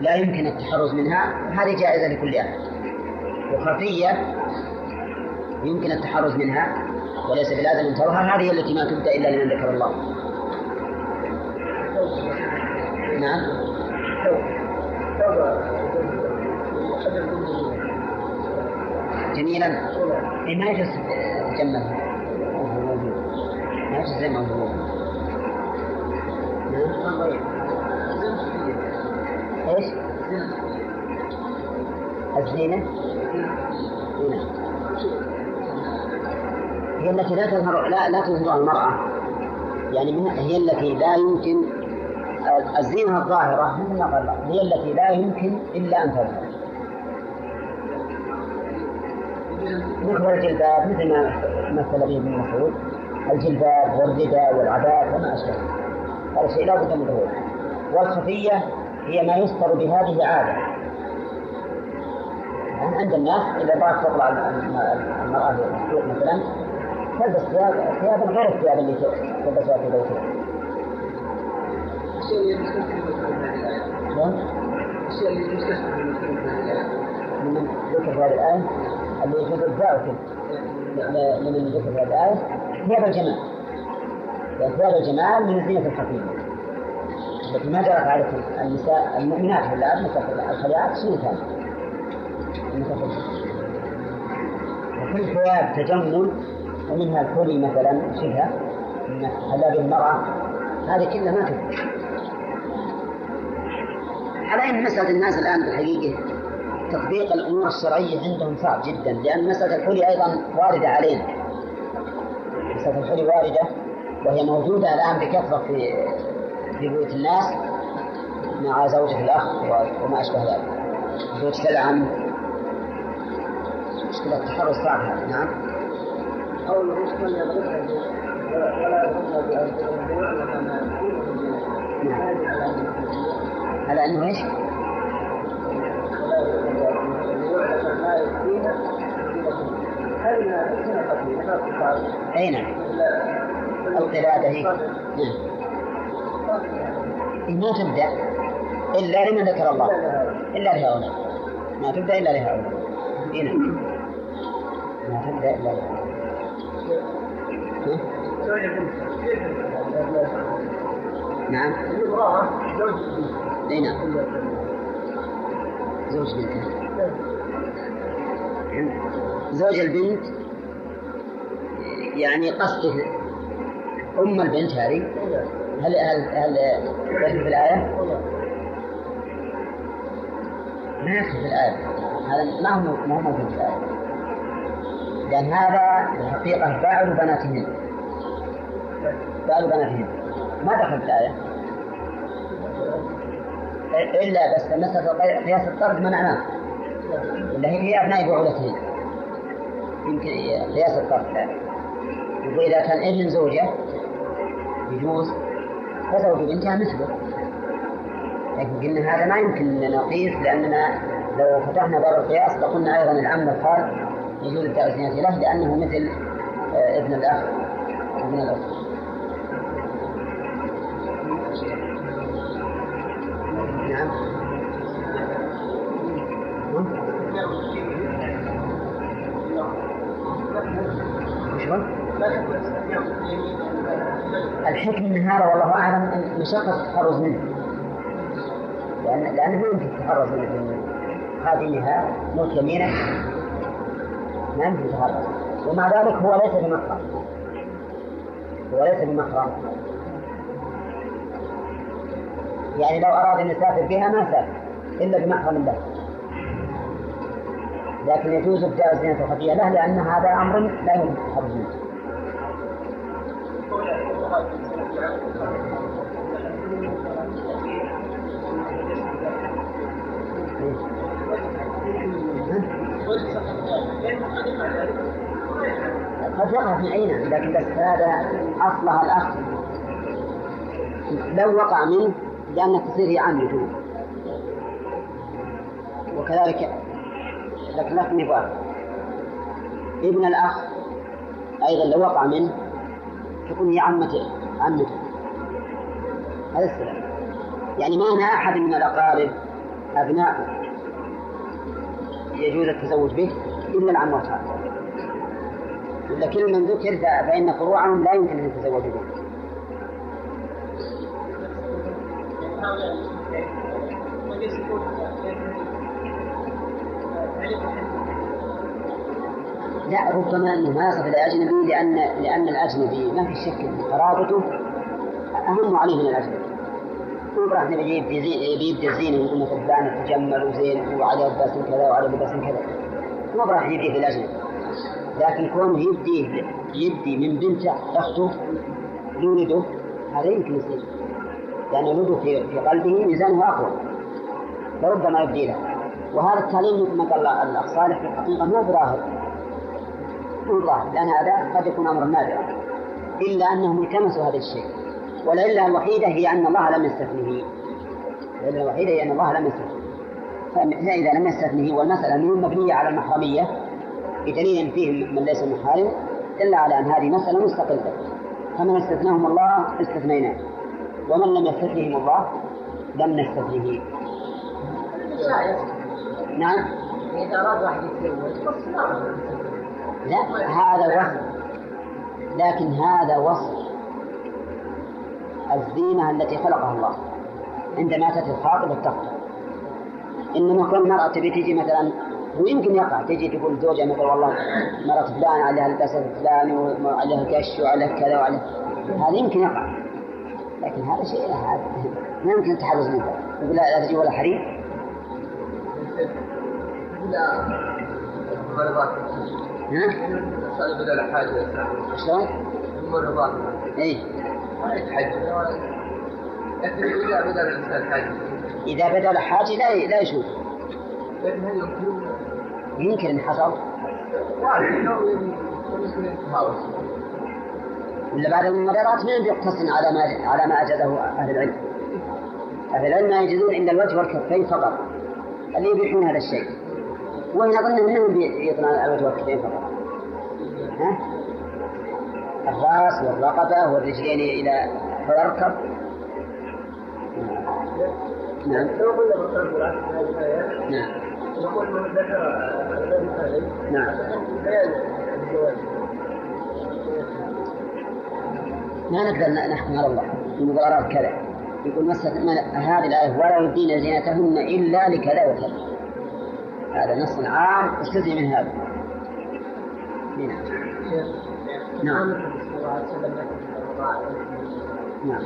لا يمكن التحرز منها. هذه جائزة لكل أحد. وخفية. يمكن التحرز منها. وليس بلازم أن تظهر. هذه التي ما تبدأ إلا لمن ذكر الله. نعم. جميلا. إيه ما يجوز. تجمل ما يجوز. زي ما هو إيش؟ الزينة؟ هي التي لا تظهر لا لا تظهر المرأة يعني هي التي لا يمكن الزينة الظاهرة هي التي لا يمكن إلا أن تظهر مثل الجلباب مثل ما مثل به ابن مسعود الجلباب والرداء والعباء وما أشبه هذا شيء لا بد من ظهوره والخفية هي ما يستر بهذه عادة يعني عند الناس إذا بغت تطلع المرأة في السوق مثلا تلبس ثياب ثيابا غير الثياب اللي تلبسها في بيتها. الشيء اللي يستثنى من ذكر هذه الآية اللي يجوز الدعوة. لمن ذكر هذه الآية ثياب الجمال. ثياب الجمال من الزينة الخفيفة. التي ما جرت على النساء المؤمنات الآن الخليعات شنو كان؟ وكل ثياب تجمل ومنها الكلي مثلا شبهه من حلاب المرأة. هذه كلها ما تكفي على أن مسألة الناس الآن بالحقيقة؟ تطبيق الأمور الشرعية عندهم صعب جدا لأن مسألة الحلي أيضا واردة علينا. مسألة الحلي واردة. وهي موجودة الآن بكثرة في في بيوت الناس مع زوجة الأخ وما أشبه ذلك زوجة العم مشكلة التحرش صعب نعم قوله ولا على انه إيش؟ اي نعم القلادة هي نعم. ما تبدأ إلا لمن ذكر الله. إلا لهؤلاء. ما تبدأ إلا لهؤلاء. نعم. ما تبدأ إلا لهؤلاء. نعم. اي نعم. زوج بنته زوج البنت يعني قصده. أم البنت هذه؟ هل هل هل يكفي في الآية؟ ما يكفي في الآية. هذا ما هو ما هو موجود في الآية. لأن هذا الحقيقة فاعل بناتهن فاعل بناتهن ما دخل في الآية. إلا بس مسألة قياس الطرد منعناه إلا هي أبناء بعولتهن يمكن قياس الطرد. يقول إذا كان ابن زوجة يجوز. فزوج بنتها مثله لكن قلنا هذا ما يمكن نقيس لأننا لو فتحنا باب القياس لقلنا أيضا العم الخال يجوز التعزية له لأنه مثل آه، ابن الأخ. ابن الأخ. نعم. الحكم من هذا والله أعلم مشقه التحرز منه. لأن لأنه ما يمكن التحرز منه خادمها موت يمينه. ما يمكن التحرز ومع ذلك هو ليس بمحرم هو ليس بمحرم يعني لو أراد أن يسافر بها ما سافر إلا بمحرم له لكن يجوز ابداء الزينة الخفية له لأن هذا أمر لا يمكن التحرز منه. قد يقع في عينه لكن بس هذا أصلها الأخ. لو وقع منه لأن تصير هي عامة. وكذلك لكن لكن نبغى ابن الأخ أيضا لو وقع منه تكون هي عمته عمته هذا السلام يعني ما أنا أحد من الأقارب أبناء يجوز التزوج به إلا العموات هذا ولا كل من ذكر فإن فروعهم لا يمكن أن يتزوجوا به. لا ربما إنه ما يصف الاجنبي لأن لأن الأجنبي ما في شك قرابته أهم عليه من الأجنبي. مو راح نبي يبدي الزينه يقول مثلا فلان تجمل وزين وعلى لباس كذا وعلى لباس كذا. مو راح يبدي في الأجنبي. لكن كونه يبدي يبدي من بنته أخته يولده هذا يمكن يصير. لأن ولده في في قلبه ميزانه أقوى. فربما يبدي له. وهذا التعليم مثل ما قال الأخ صالح في الحقيقة مو براهب مو براهب لأن هذا قد يكون أمرا نادرا. إلا أنهم التمسوا هذا الشيء. والعلة الوحيدة هي أن الله لم يستثنه. العلة الوحيدة هي أن الله لم يستثنه. فإذا لم يستثنه والمسألة مبنية على المحرمية بدليل فيه من ليس محارم دل على أن هذه مسألة مستقلة. فمن استثناهم الله استثنيناه ومن لم يستثنهم الله لم نستثنه. نعم. إذا أراد واحد يتزوج لا هذا وصف لكن هذا وصف الزينة التي خلقها الله عندما تأتي الخاطب التخطب إنما كل مرأة تبي تجي مثلا ويمكن يقع تجي تقول زوجها مثلا والله مرة فلان عليها البس الفلاني وعليها قش وعليها كذا وعليها هذا يمكن يقع. لكن هذا شيء هذا. ما يمكن التحرز منه يقول لا لا تجي ولا حريم. ها؟ بدل حاجة شلون؟ المرضات اي حج لكن إذا بدل الإنسان حاجة إذا بدل حاجة لا لا لكن هل يمكن؟ يمكن أن حصل. ولا بعد الممررات من يقتصن على ما على ما أجازه أهل العلم. أهل العلم ما يجوزون إلا الوجه والكفين فقط. اللي يبيحون هذا الشيء. وإن أظن منهم يطلع الوجه والكفين فقط؟ الرأس والرقبة والرجلين إلى فيركب نعم. لو قلنا نعم. نقول من ذكر نعم. ما نقدر نحكم على الله. نقول أراد كذا. يقول مسألة هذه الآية ولا يبدين زينتهن إلا لكذا وكذا هذا نص عام استثني من هذا. نعم نعم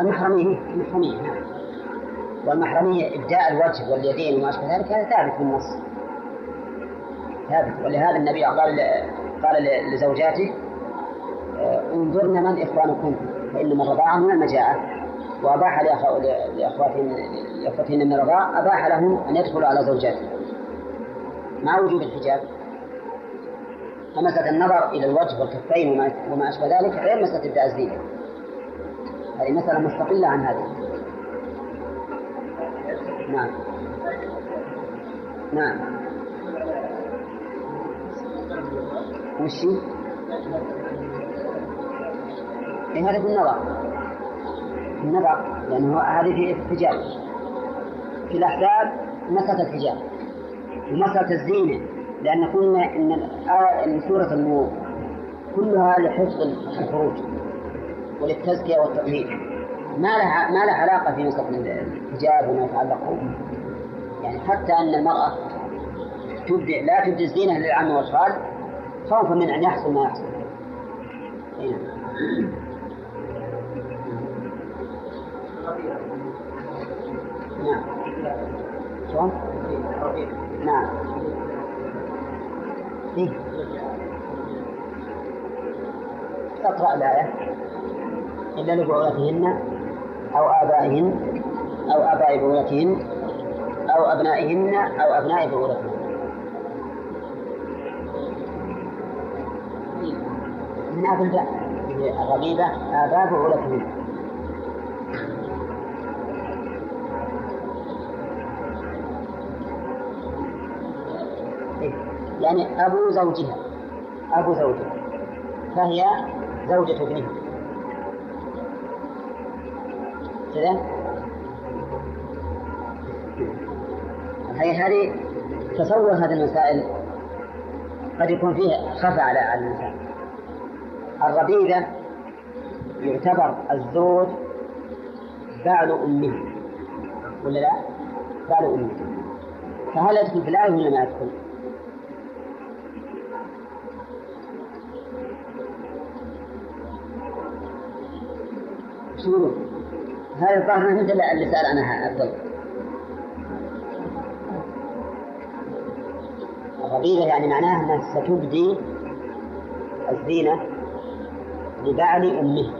المحرمية المحرمية نعم. والمحرمية إبداء الوجه واليدين وما أشبه ذلك هذا ثابت بالنص ثابت. ولهذا النبي قال قال لزوجاته آه، انظرن من إخوانكم فإنما الرضاعة من المجاعة. وأباح لأخواتهن لأخواتهن من الرضاع أباح لهم أن يدخلوا على زوجاتهم مع وجود الحجاب. فمسألة النظر إلى الوجه والكفين وما أشبه ذلك غير مسألة الزينة هذه مسألة مستقلة عن هذه. نعم. نعم. وش إيه هذا في النظر. النظر. لأنه هذه في الحجاب. في الأحزاب مسألة الحجاب ومسألة الزينة لأن قلنا إن سورة النور كلها لحفظ الفروج وللتزكية والتطهير. ما لها ما لها علاقة في مسألة الحجاب وما يتعلق. يعني حتى أن المرأة تبدع لا تبدي الزينة للعم والخال خوفا من أن يحصل ما يحصل. نعم. شلون؟ نعم. إيه؟ اقرأ الآية. إلا لبعولتهن أو آبائهن أو آباء بعولتهن أو أبنائهن أو أبناء بعولتهن من أب الباء الرغيبة آباء بعولتهن يعني أبو زوجها. أبو زوجها. فهي زوجة ابنه كذا. هي هذه تصور هذه المسائل. قد يكون فيه خفى على على الإنسان الربيبة يعتبر الزوج بعل أمه. ولا لا؟ بعل أمه. فهل يدخل في الآية ولا ما يدخل؟ هذا الظاهر مثل اللي سأل عنها عبد الله يعني معناها أنها ستبدي الزينة لبعل أمه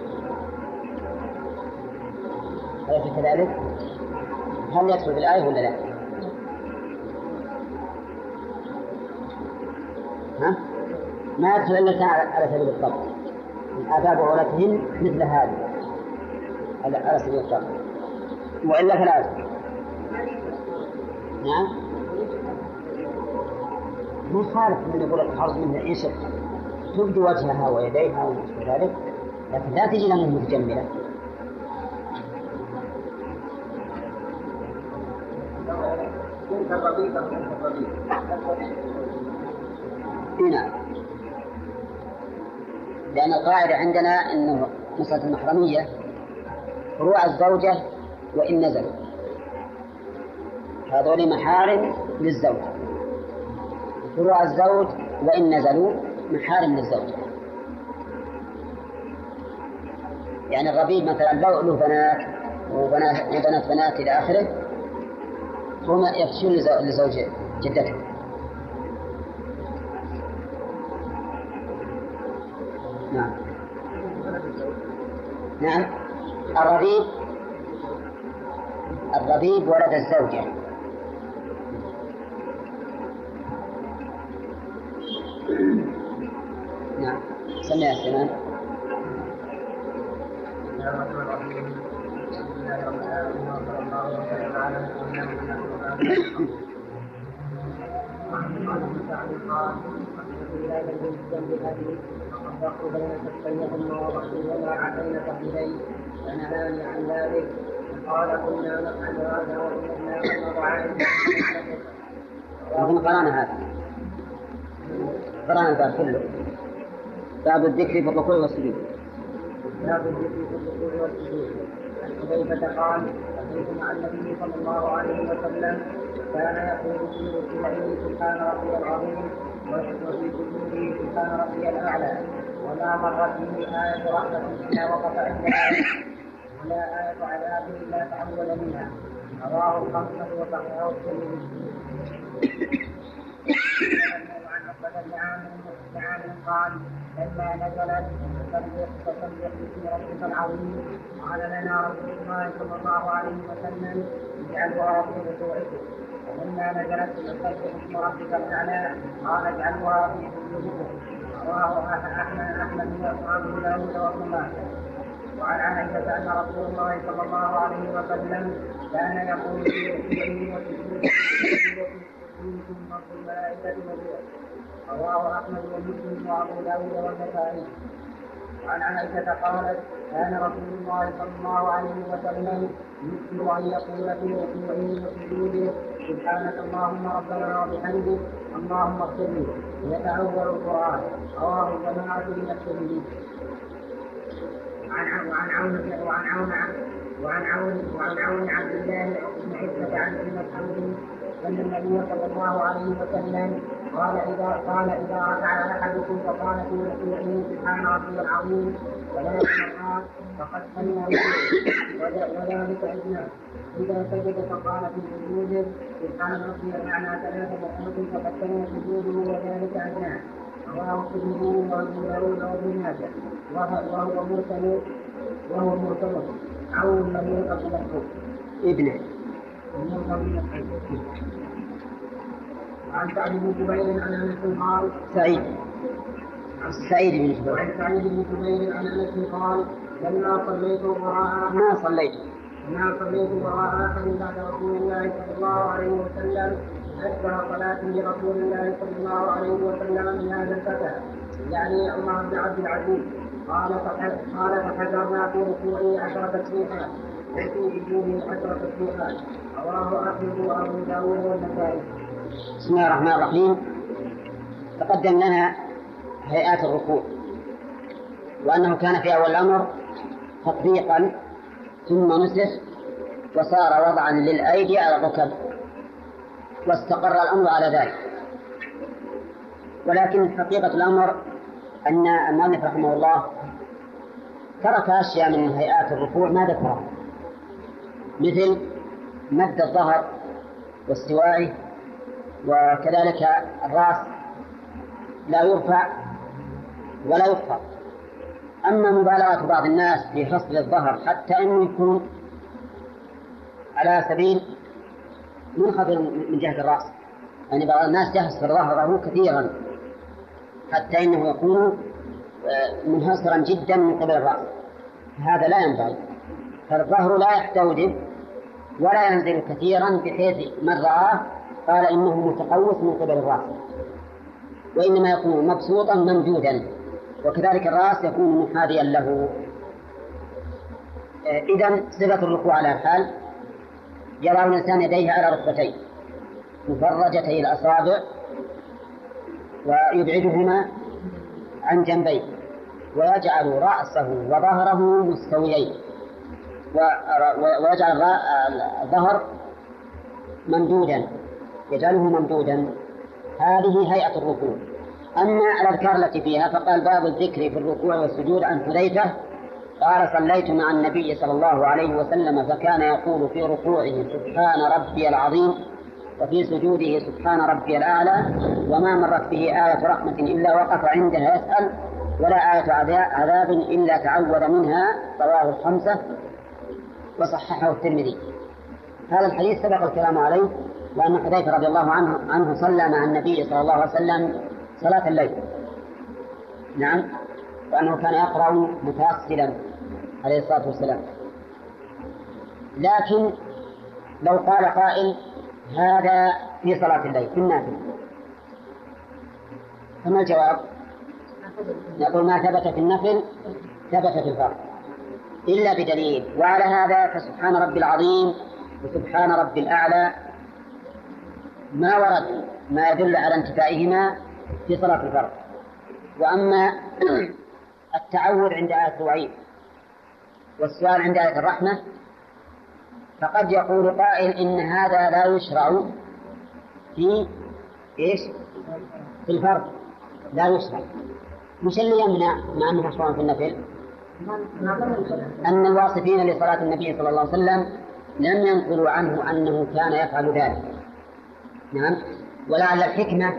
أليس كذلك؟ هل يدخل الآية ولا لا؟ ها؟ ما يدخل إلا على سبيل الضبط آداب عورتهن مثل هذه على سبيل الضبط وإلا فلا نعم. ما خالف من يقول الحرب من إيش تبدي وجهها ويديها ومثل ذلك لكن لا تجي لها متجملة. نعم. لأن القاعدة عندنا أنه مسألة المحرمية فروع الزوجة وإن نزلوا. هذول محارم للزوج. فروع الزوج وإن نزلوا محارم للزوج. يعني الربيب مثلا لو له بنات وبنات وبنات بنات إلى آخره هم يفتشون لزوج جدته. نعم. نعم. الربيب الربيب ولد الزوجة. نعم سمع يا سلام وفرقوا بين كفيهما وبحرهما عدين كفيه فنهاني عن ذلك قال كنا نفعل هذا وإننا نضع أظن قرأنا هذا. قرأنا الباب كله. باب الذكر في الركوع والسجود. باب الذكر في الركوع والسجود. عن حذيفة قال أتيت مع النبي صلى الله عليه وسلم كان يقول في ركوعه سبحان ربي العظيم وفي سجوده سبحان ربي الأعلى وما مرت به آية رحمة إلا وقف عندها ولا آية عذاب إلا تعود منها رواه الخمسة وصححه الترمذي. عن عقبة بن عامر قال لما نزلت فسبح باسم ربك العظيم. قال لنا رسول الله صلى الله عليه وسلم اجعلها في ركوعكم ولما نزلت فسبح باسم ربك الأعلى. قال اجعلها في سجودكم رواه أحمد أحمد واصحابه داود وابن ماجه وعن عائشة أن رسول الله صلى الله عليه وسلم كان يقول في ركوعه وسجوده ثم الملائكة والروح رواه أحمد ومسلم وأبو داود والنسائي وعن عائشة قالت كان رسول الله صلى الله عليه وسلم يكثر أن يقول في ركوعه وسجوده سبحانك اللهم ربنا وبحمدك اللهم اغفر لي ويتأول القرآن رواه الجماعة من الترمذي وعن وعن عون وعن عون وعن عون وعن عون عبد الله بن حكمة عن ابن مسعود أن النبي صلى الله عليه وسلم قال إذا قال إذا ركع أحدكم فقال في ركوعه سبحان ربي العظيم ثلاث مرات فقد سمع وذلك أدنى. إذا سجد فقال في سجوده سبحان ربي الأعلى ثلاث مرات فقد سمع سجوده وذلك أدنى. الترمذي وابو داود وابن ماجه وهو مرسل وهو مرسل عون لم يلقى له ابنه عن سعد بن جبير عن انس قال سعيد. سعيد بن جبير. عن سعيد بن جبير عن انس قال لما صليت وراء ما صليت. ما صليت وراء احد بعد رسول الله صلى الله عليه وسلم. أشبه صلاة لرسول الله صلى الله عليه وسلم من هذا الفتى يعني عمر بن عبد العزيز قال قال فحذرنا في ركوعه عشر تسبيحات رواه أحمد وأبو داود والنسائي. بسم الله الرحمن الرحيم. تقدم لنا هيئات الركوع. وأنه كان في أول الأمر تطبيقا ثم نسخ وصار وضعا للأيدي على الركب. واستقر الأمر على ذلك. ولكن حقيقة الأمر أن المؤلف رحمه الله ترك أشياء من هيئات الركوع ما ذكرها. مثل مد الظهر واستوائه وكذلك الرأس لا يرفع ولا يخفض أما مبالغة بعض الناس في فصل الظهر حتى أنه يكون على سبيل منخفض من جهة الرأس. يعني بعض الناس يحصر ظهره كثيرا. حتى إنه يكون آه، منحصرا جدا من قبل الرأس. هذا لا ينبغي فالظهر لا يحتوجب ولا ينزل كثيرا بحيث من رآه قال إنه متقوس من قبل الرأس. وإنما يكون مبسوطا ممدودا. وكذلك الرأس يكون محاذيا له. آه، إذا صفة الركوع على الحال. يضع الإنسان يديه على ركبتيه مفرجتي الأصابع ويبعدهما عن جنبيه ويجعل رأسه وظهره مستويين ويجعل الظهر ممدودا يجعله ممدودا. هذه هيئة الركوع. أما الأذكار التي فيها فقال باب الذكر في الركوع والسجود عن حذيفة قال صليت مع النبي صلى الله عليه وسلم فكان يقول في ركوعه سبحان ربي العظيم وفي سجوده سبحان ربي الأعلى وما مرت به آية رحمة إلا وقف عندها يسأل ولا آية عذاب إلا تعوذ منها. رواه الخمسة وصححه الترمذي. هذا الحديث سبق الكلام عليه وأن حذيفة رضي الله عنه عنه صلى مع النبي صلى الله عليه وسلم صلاة الليل. نعم. وأنه كان يقرأ متأصلا. عليه الصلاة والسلام. لكن لو قال قائل هذا في صلاة الليل في النافلة. فما الجواب؟ نقول ما ثبت في النفل ثبت في الفرض. إلا بدليل. وعلى هذا فسبحان ربي العظيم وسبحان ربي الأعلى ما ورد ما يدل على انتفائهما في صلاة الفرض. وأما التعود عند آية الوعيد والسؤال عند آية الرحمة فقد يقول قائل إن هذا لا يشرع في إيش؟ في الفرض لا يشرع مش اللي يمنع مع أنه مشروع في النفل؟ أن الواصفين لصلاة النبي صلى الله عليه وسلم لم ينقلوا عنه أنه كان يفعل ذلك نعم ولعل الحكمة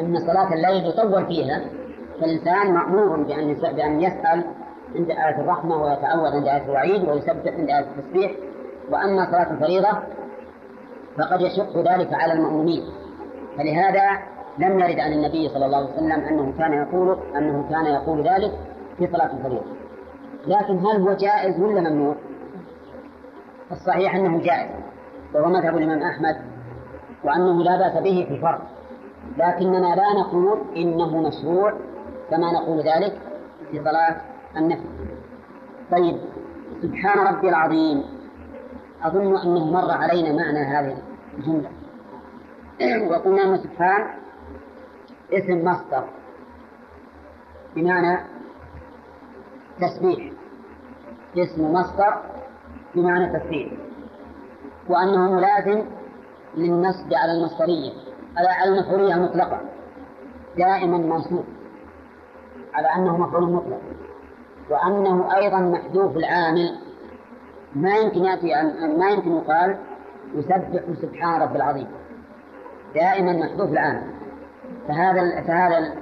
أن صلاة الليل يطول فيها فالإنسان مأمور بأن بأن يسأل عند آية الرحمة ويتعوذ عند آية الوعيد ويسبح عند آية التسبيح. وأما صلاة الفريضة فقد يشق ذلك على المأمومين فلهذا لم يرد عن النبي صلى الله عليه وسلم أنه كان يقول أنه كان يقول ذلك في صلاة الفريضة. لكن هل هو جائز ولا ممنوع؟ الصحيح أنه جائز وهو مذهب الإمام أحمد وأنه لا بأس به في الفرض. لكننا لا نقول إنه مشروع كما نقول ذلك في صلاة النفل طيب سبحان ربي العظيم أظن أنه مر علينا معنى هذه الجملة. وقلنا أن سبحان اسم مصدر بمعنى تسبيح. اسم مصدر بمعنى تسبيح. وأنه ملازم للنصب على المصدرية على المفعولية المطلقة دائما منصوب على أنه مفعول مطلق. وأنه أيضا محذوف العامل. ما يمكن يأتي ما يمكن يقال يسبح سبحان رب العظيم. دائما محذوف العامل. فهذا فهذا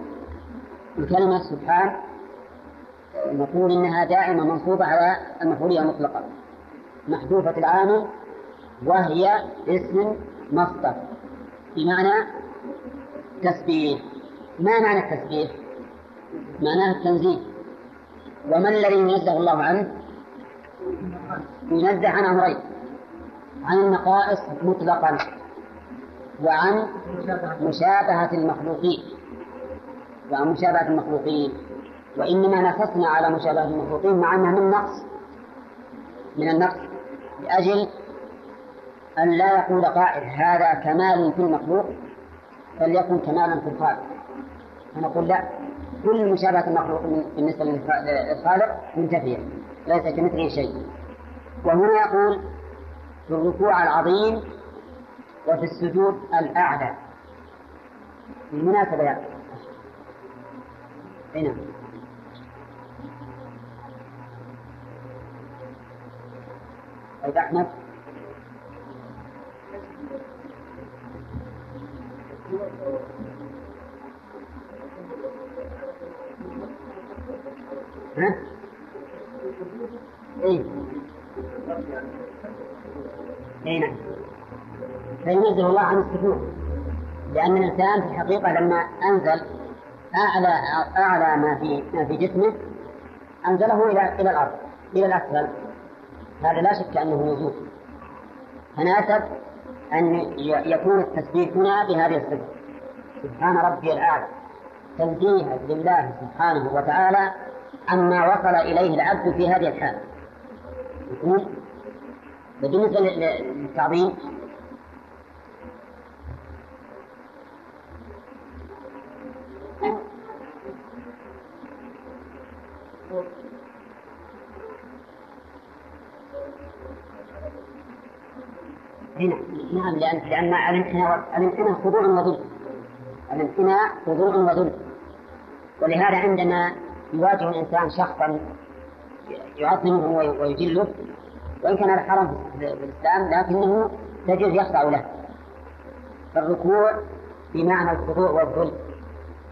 الكلمة سبحان نقول إنها دائما منصوبة على المفعولية المطلقة. محذوفة العامل وهي اسم مصدر. بمعنى تسبيح. ما معنى التسبيح؟ معناه التنزيه. وما الذي ينزه الله عنه؟ ينزه عن أمرين. عن النقائص مطلقا وعن مشابهة المخلوقين. وعن مشابهة المخلوقين. وإنما نفسنا على مشابهة المخلوقين مع أنها من نقص. من النقص. لأجل أن لا يقول قائل هذا كمال في المخلوق فليكن كمالا في الخالق. فنقول لا. كل مشابهة المخلوق بالنسبة للخالق منتفية ليس كمثله شيء. وهنا يقول في الركوع العظيم وفي السجود الأعلى. بالمناسبة يعني نعم. طيب أحمد. ها؟ إيه. أي نعم. الله عن السكون. لأن الإنسان في الحقيقة لما أنزل أعلى أعلى ما في ما في جسمه أنزله إلى إلى الأرض إلى الأسفل. هذا لا شك أنه نزول فناسب أن يكون التسبيح هنا بهذه الصفة. سبحان ربي الأعلى. تنزيها لله سبحانه وتعالى عما وصل إليه العبد في هذه الحال بالنسبة للتعظيم. هنا. نعم لأن لأن الامتناع الامتناع خضوع وذل. الامتناع خضوع وذل. ولهذا عندما يواجه الإنسان شخصا يعظمه ويجله وإن كان هذا حرام في الإسلام لكنه تجد يخضع له. فالركوع بمعنى الخضوع والذل.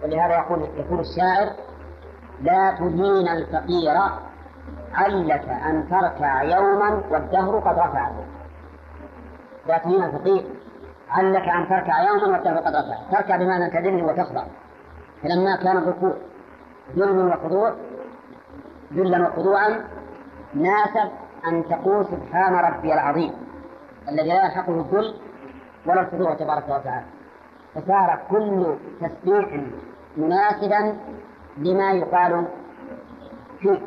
ولهذا يقول يقول الشاعر لا تهين الفقير علك أن تركع يوما والدهر قد رفعه. لا تهين الفقير علك أن تركع يوما والدهر قد رفعه. تركع بمعنى تذل وتخضع. فلما كان الركوع ذل وخضوع ذلا وخضوعا ناسب أن تقول سبحان ربي العظيم الذي لا يلحقه الذل ولا الخضوع تبارك وتعالى. فصار كل تسبيح مناسبا لما يقال فيه.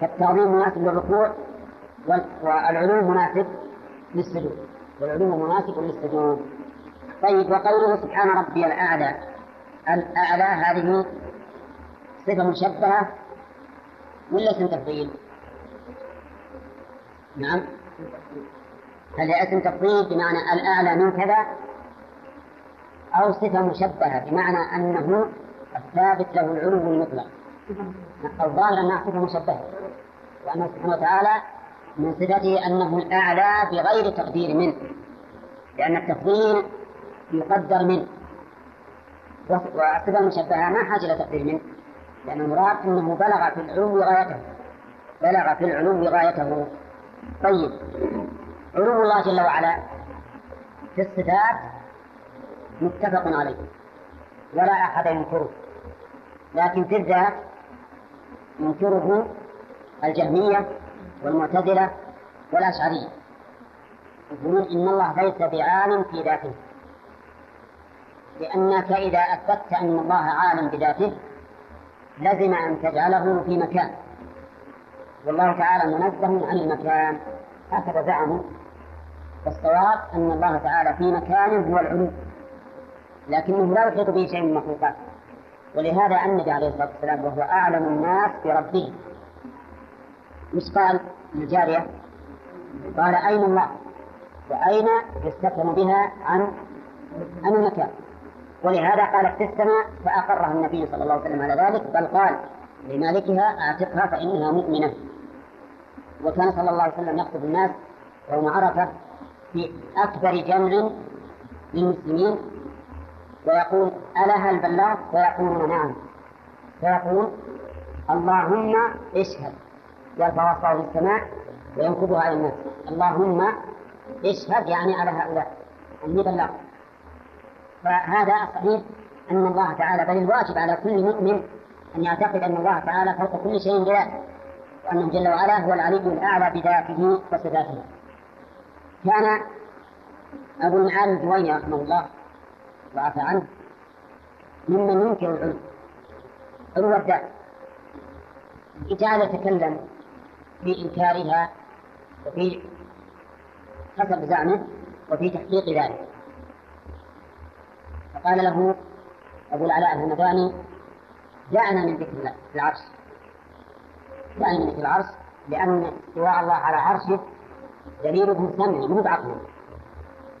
كالتعظيم مناسب للركوع والعلوم مناسب للسجود. والعلوم مناسب للسجود. طيب وقوله سبحان ربي الأعلى الأعلى هذه صفة مشبهة ولا اسم تفضيل؟ نعم. هل هي اسم تفضيل بمعنى الأعلى من كذا أو صفة مشبهة بمعنى أنه الثابت له العلو المطلق؟ الظاهر أنها صفة مشبهة وأنه سبحانه وتعالى من صفته أنه الأعلى بغير تقدير منه لأن التفضيل يقدر منه والصفة المشبهة ما حاجة إلى تقدير منه. لأن المراد أنه بلغ في العلو غايته. بلغ في العلو غايته. طيب. علو الله جل وعلا في الصفات متفق عليه. ولا أحد ينكره. لكن في الذات ينكره الجهمية والمعتزلة والأشعرية. يقولون إن الله ليس بعالم في ذاته. لأنك إذا أثبتت أن الله عالم بذاته لزم أن تجعله في مكان. والله تعالى منزه عن المكان. هكذا زعموا والصواب أن الله تعالى في مكان هو العلو. لكنه لا يحيط به شيء من المخلوقات. ولهذا النبي عليه الصلاة والسلام وهو أعلم الناس بربه. مش قال للجارية قال أين الله؟ وأين يستفهم بها؟ عن عن المكان. ولهذا قالت في السماء فأقرها النبي صلى الله عليه وسلم على ذلك بل قال لمالكها أعتقها فإنها مؤمنة. وكان صلى الله عليه وسلم يخطب الناس يوم عرفة في أكبر جمع للمسلمين ويقول ألا هل بلغت؟ ويقولون نعم. فيقول اللهم اشهد. يرفع في السماء وينكبها على الناس. اللهم اشهد يعني على هؤلاء. اني بلغت فهذا الصحيح أن الله تعالى بل الواجب على كل مؤمن أن يعتقد أن الله تعالى فوق كل شيء بذاته وانه جل وعلا هو العلي الأعلى بذاته وصفاته. كان أبو المعالي الجويني رحمه الله وعفى عنه ممن ينكر العلو علو الذات جعل يتكلم في إنكارها وفي حسب زعمه وفي تحقيق ذلك. فقال له أبو العلاء الهمداني دعنا من ذكر العرش. دعنا من ذكر العرش لأن استواء الله على عرشه دليله سمعي مو بعقله.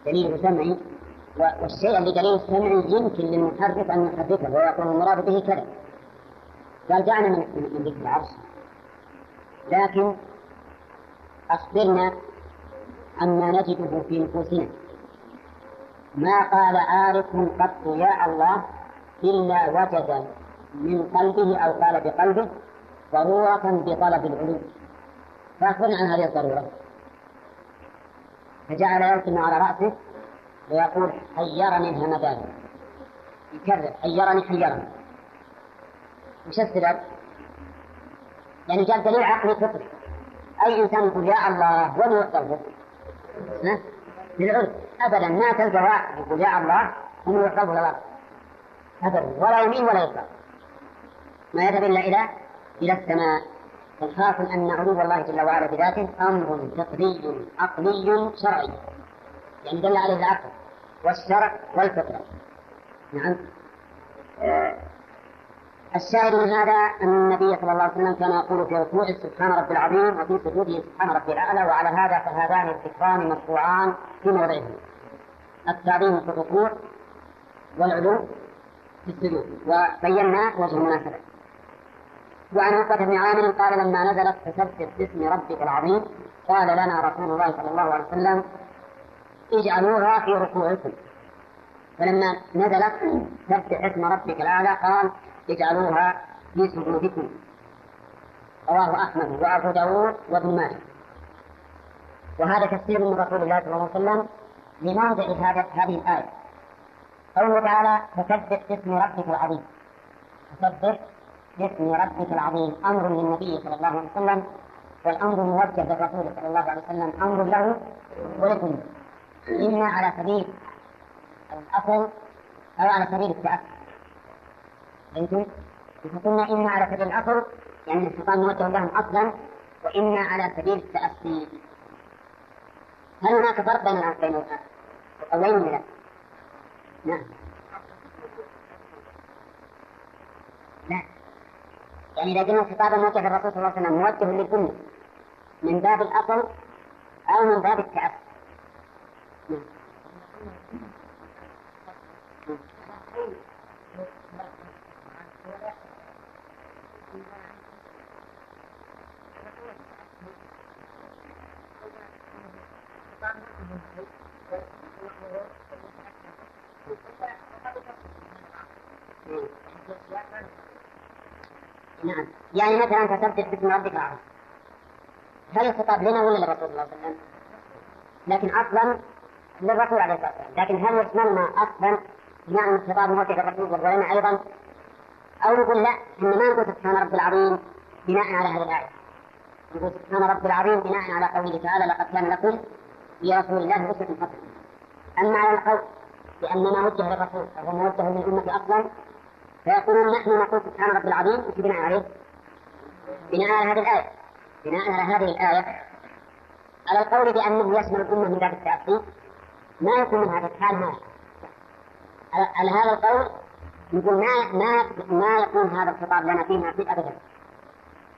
دليله سمعي والشيء اللي دليله سمعي يمكن للمحرف أن يحرفه ويقول المراد به كذا. قال دعنا من ذكر العرش. لكن أخبرنا عما نجده في نفوسنا. ما قال عارف قط يا الله إلا وجد من قلبه أو قال بقلبه ضرورة بطلب العلوم. فأخبرنا عن هذه الضرورة. فجعل يلتم على رأسه ويقول حيرني الهمدان يكرر حيرني حيرني. وش السبب؟ يعني جاء دليل عقلي فطري. أي إنسان يقول يا الله ومن يقبله؟ للعرف أبدا. ما تلقى واحد يقول يا الله ومن يقبله الأرض أبدا. ولا يمين ولا يسار. ما يذهب إلا إلى إلى السماء. فالحاصل أن علو الله جل وعلا بذاته أمر فطري عقلي شرعي. يعني دل عليه العقل والشرع والفطرة. نعم. الشاهد من هذا أن النبي صلى الله عليه وسلم كان يقول في ركوعه سبحان ربي العظيم وفي سجوده سبحان ربي الأعلى وعلى هذا فهذان الذكران مشروعان في موضعهما. التعظيم في الركوع والعلو في السجود. وبينا وجه المناسبة. وعن عقبة بن عامر قال لما نزلت فسبح باسم ربك العظيم قال لنا رسول الله صلى الله عليه وسلم اجعلوها في ركوعكم. فلما نزلت سبح اسم ربك الأعلى قال اجعلوها في سجودكم. رواه أحمد وأبو داود وابن ماجه. وهذا تفسير من رسول الله صلى الله عليه وسلم. لموضع هذا هذه الآية؟ قوله تعالى فسبح باسم ربك العظيم. فسبح باسم ربك العظيم. أمر للنبي صلى الله عليه وسلم والأمر موجه للرسول صلى الله عليه وسلم. أمر له ولكم إما على سبيل الأصل أو على سبيل التأثر فهمتم؟ فقلنا إما على سبيل الأصل يعني الخطاب موجه لهم أصلا وإما على سبيل التأثير هل هناك فرق بين بين القولين ولا لا؟ نعم. لا. يعني إذا قلنا الخطاب الموجه للرسول صلى الله عليه وسلم موجه للأمة من باب الأصل أو من باب التأثر نعم. نعم يعني مثلا كتبت باسم ربك العظيم هل الخطاب لنا ولا للرسول صلى الله عليه وسلم؟ لكن أصلا للرسول عليه الصلاة والسلام، لكن هل يشملنا أصلا بمعنى الخطاب موجه للرسول ولنا أيضا؟ أو نقول لا ان ما نقول سبحان رب العظيم بناء على هذه الآية. نقول سبحان رب العظيم بناء على قوله تعالى لقد كان لكم في رسول الله أسوة حسنة. أما على القول بأننا وجه للرسول وهو موجه للأمة أصلا فيقولون نحن نقول سبحان رب العظيم إيش بناء عليه؟ بناء على هذه الآية. بناء على هذه الآية. على القول بأنه يشمل الأمة من باب التأثير ما يكون من هذا الحال ما على هذا القول نقول ما ما ما يكون هذا الخطاب لنا فيه نصيب أبدا.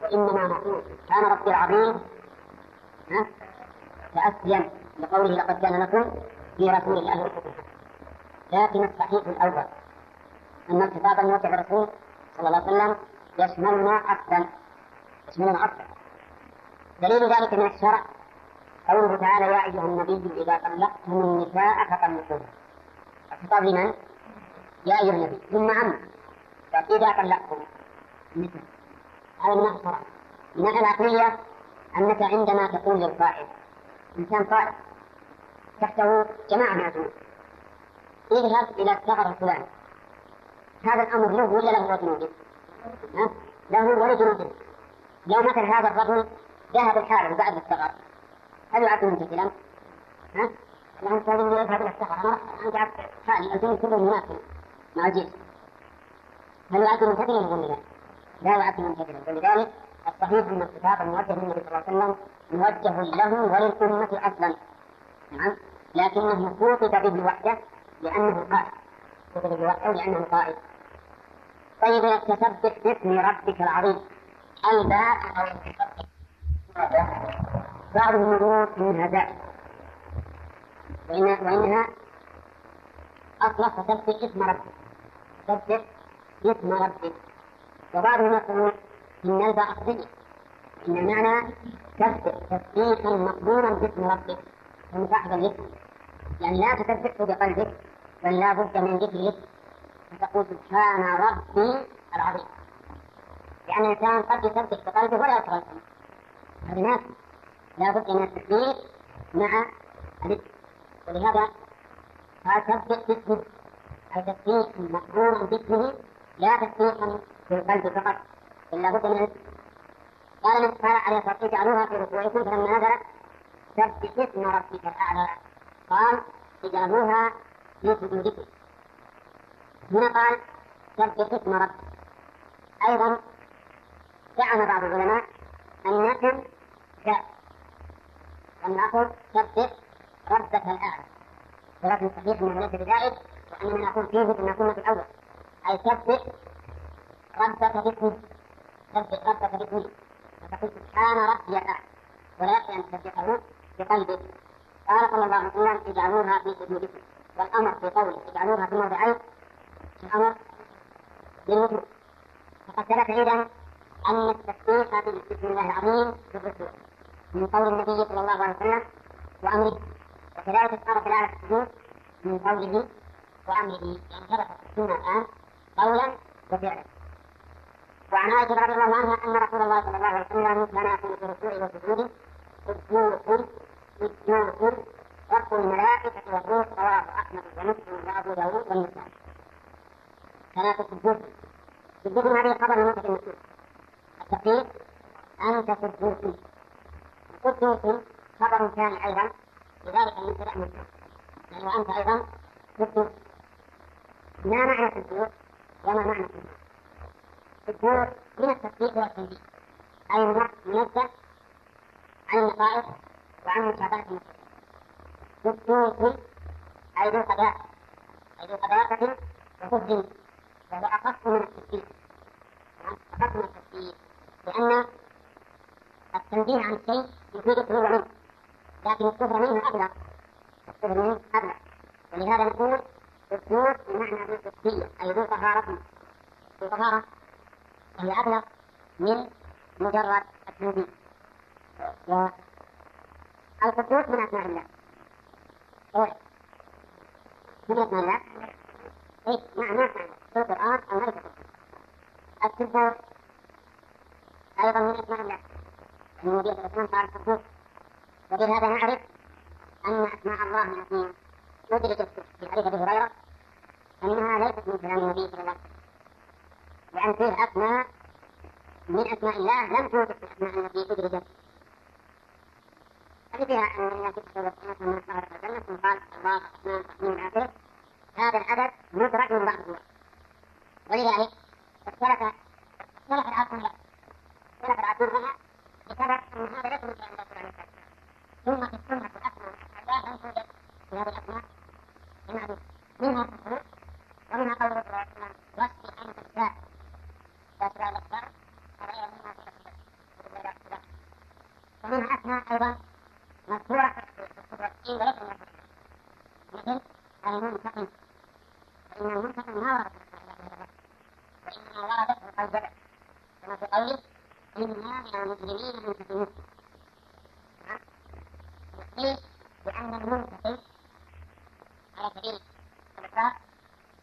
وإنما نقول كان ربي العظيم ها؟ تأسيا لقوله لقد كان لكم في رسول الله لكن الصحيح الأول. أن الخطاب الموجه للرسول صلى الله عليه وسلم يشملنا أصلا يشملنا أصلا. دليل ذلك من الشرع قوله تعالى يا أيها النبي إذا طلقتم النساء فطلقوهن. الخطاب لمن؟ يا أيها النبي. ثم عم. إذا طلقتم النساء. هذا من الشرع. من العقلية أنك عندما تقول للقائد إنسان قائد تحته جماعة من إذهب إلى الثغر الفلاني هذا الأمر له ولا له ولجنوده؟ له ولجنوده لو مثل هذا الرجل ذهب الحارب بعد الثغر. هل يعد ممتثلا؟ ها؟ لا أنت تقول يذهب إلى الثغر. أنا عبد حالي الجنود كله مناسب مع الجيش هل يعد ممتثلا ولا لا؟ لا يعد ممتثلا ولذلك الصحيح أن الخطاب الموجه للنبي صلى الله عليه وسلم موجه له وللأمة أصلا. نعم. لكنه خوطب به وحده لأنه قائد خوطب به وحده لأنه قائد طيب تثبت باسم ربك العظيم؟ الباء أو بعضهم يقول إنها داء وإنها أصلا تثبت اسم ربك. تثبت اسم ربك. وبعضهم يقول إن الباء أصلية إن المعنى تثبت تثبيتا مقبولا باسم ربك. ومصاحب الاسم. يعني لا تثبته بقلبك بل لا بد من ذكره فتقول سبحان ربي العظيم. لأن الإنسان قد يثبت بقلبه ولا يشغل هذه ناس لا بد من التثبيت مع الاسم ولهذا قال ثبت باسمه. أي تثبيت مقبول باسمه لا تثبيتا بالقلب فقط بل لا بد من الاسم قال النبي صلى الله عليه وسلم اجعلوها في ركوعكم. فلما نزلت سبح اسم ربك الأعلى. قال اجعلوها في سجودكم. هنا قال سبح اسم ربك أيضا زعم بعض العلماء أنكم جاء لم نقل سبح ربك الأعلى. ولكن صحيح أنه ليس بزائد وأننا نقول فيه أن نكون في الأول. أي سبح ربك باسمه. سبح ربك باسمه. فتقول سبحان ربي الأعلى ولا يكفي أن تسبحه بقلبك. قال صلى الله عليه وسلم اجعلوها في سجودكم والأمر في قوله اجعلوها في موضعين الأمر بالوجوب فقد ثبت أيضا أن التسبيح بسم الله العظيم في الرسول من قول النبي صلى الله عليه وسلم وأمره وكذلك اشترط الآية السجود من قوله وأمره يعني ثبت السنة الآن قولا وفعلا وعن عائشة رضي الله عنها أن رسول الله صلى الله عليه وسلم كان يكون في الركوع والسجود قدوس قدوس رب الملائكة والروح رواه أحمد ومسلم وأبو داود والنسائي ثلاثة قدوس قدوس هذه خبر من وقت المسلم التقدير أنت قدوس قدوس خبر ثاني أيضا لذلك المبتدأ مسلم يعني وأنت أيضا قدوس ما معنى قدوس وما معنى قدوس قدوس من التسبيح والتنبيه أي منزه عن النقائص وعن مشابهة المشركين قدوس أي ذو قداسة أي ذو قداسة وفهم وهو أخف من التسبيح أخف من التسبيح لأن التنبيه عن الشيء يفيد الخلو منه لكن الكفر منه أبلغ الكفر منه أبلغ ولهذا نقول قدوس بمعنى ذو قدسية أي ذو طهارة ذو طهارة وهي أبلغ من مجرد التنبيه والقدوس من أسماء الله من أسماء الله إيه نعم ما القرآن أو ملك السبور أيضا من أسماء الله النبي صلى الله عليه وسلم قال القدوس وبهذا نعرف أن أسماء الله التي أدركت في حديث أبي هريرة أنها ليست من كلام النبي صلى الله عليه وسلم لأن فيه أسماء من أسماء الله لم توجد في الأسماء التي أدركت فيها أن الناس يقصدوا مثلا من ظهر الجنة ثم قال الله الرحمن الرحيم آخره هذا العدد مدرك من بعض الناس ولذلك اختلف اختلف العقل اختلف العقل هنا بسبب أن هذا ليس من كلام سبحانه وتعالى ثم في السنة الأسماء الله لم توجد في هذه بمعروف منها التصوير ومنها صلى الله عليه وسلم وصفي أنت الساء لا الأكبر فغير منها في ومنها أسماء أيضا مذكورة في الصدرين وليس من مثل المنتقم فإن المنتقم ما ورد وإنما وردت القلب كما في قوله إنا من المجرمين منتقمون ليش؟ لأن المنتقم على سبيل الإطلاق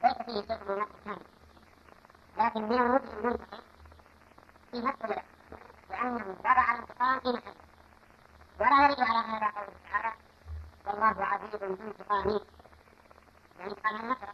ليس فيه شيء من النقص الثاني لكن من المجرم المنتقم في نفس الوقت لأنه وضع الانتقام في محله ولا يرد على هذا قوله تعالى والله عزيز ذو انتقام يعني قال النكرة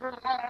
Thank you.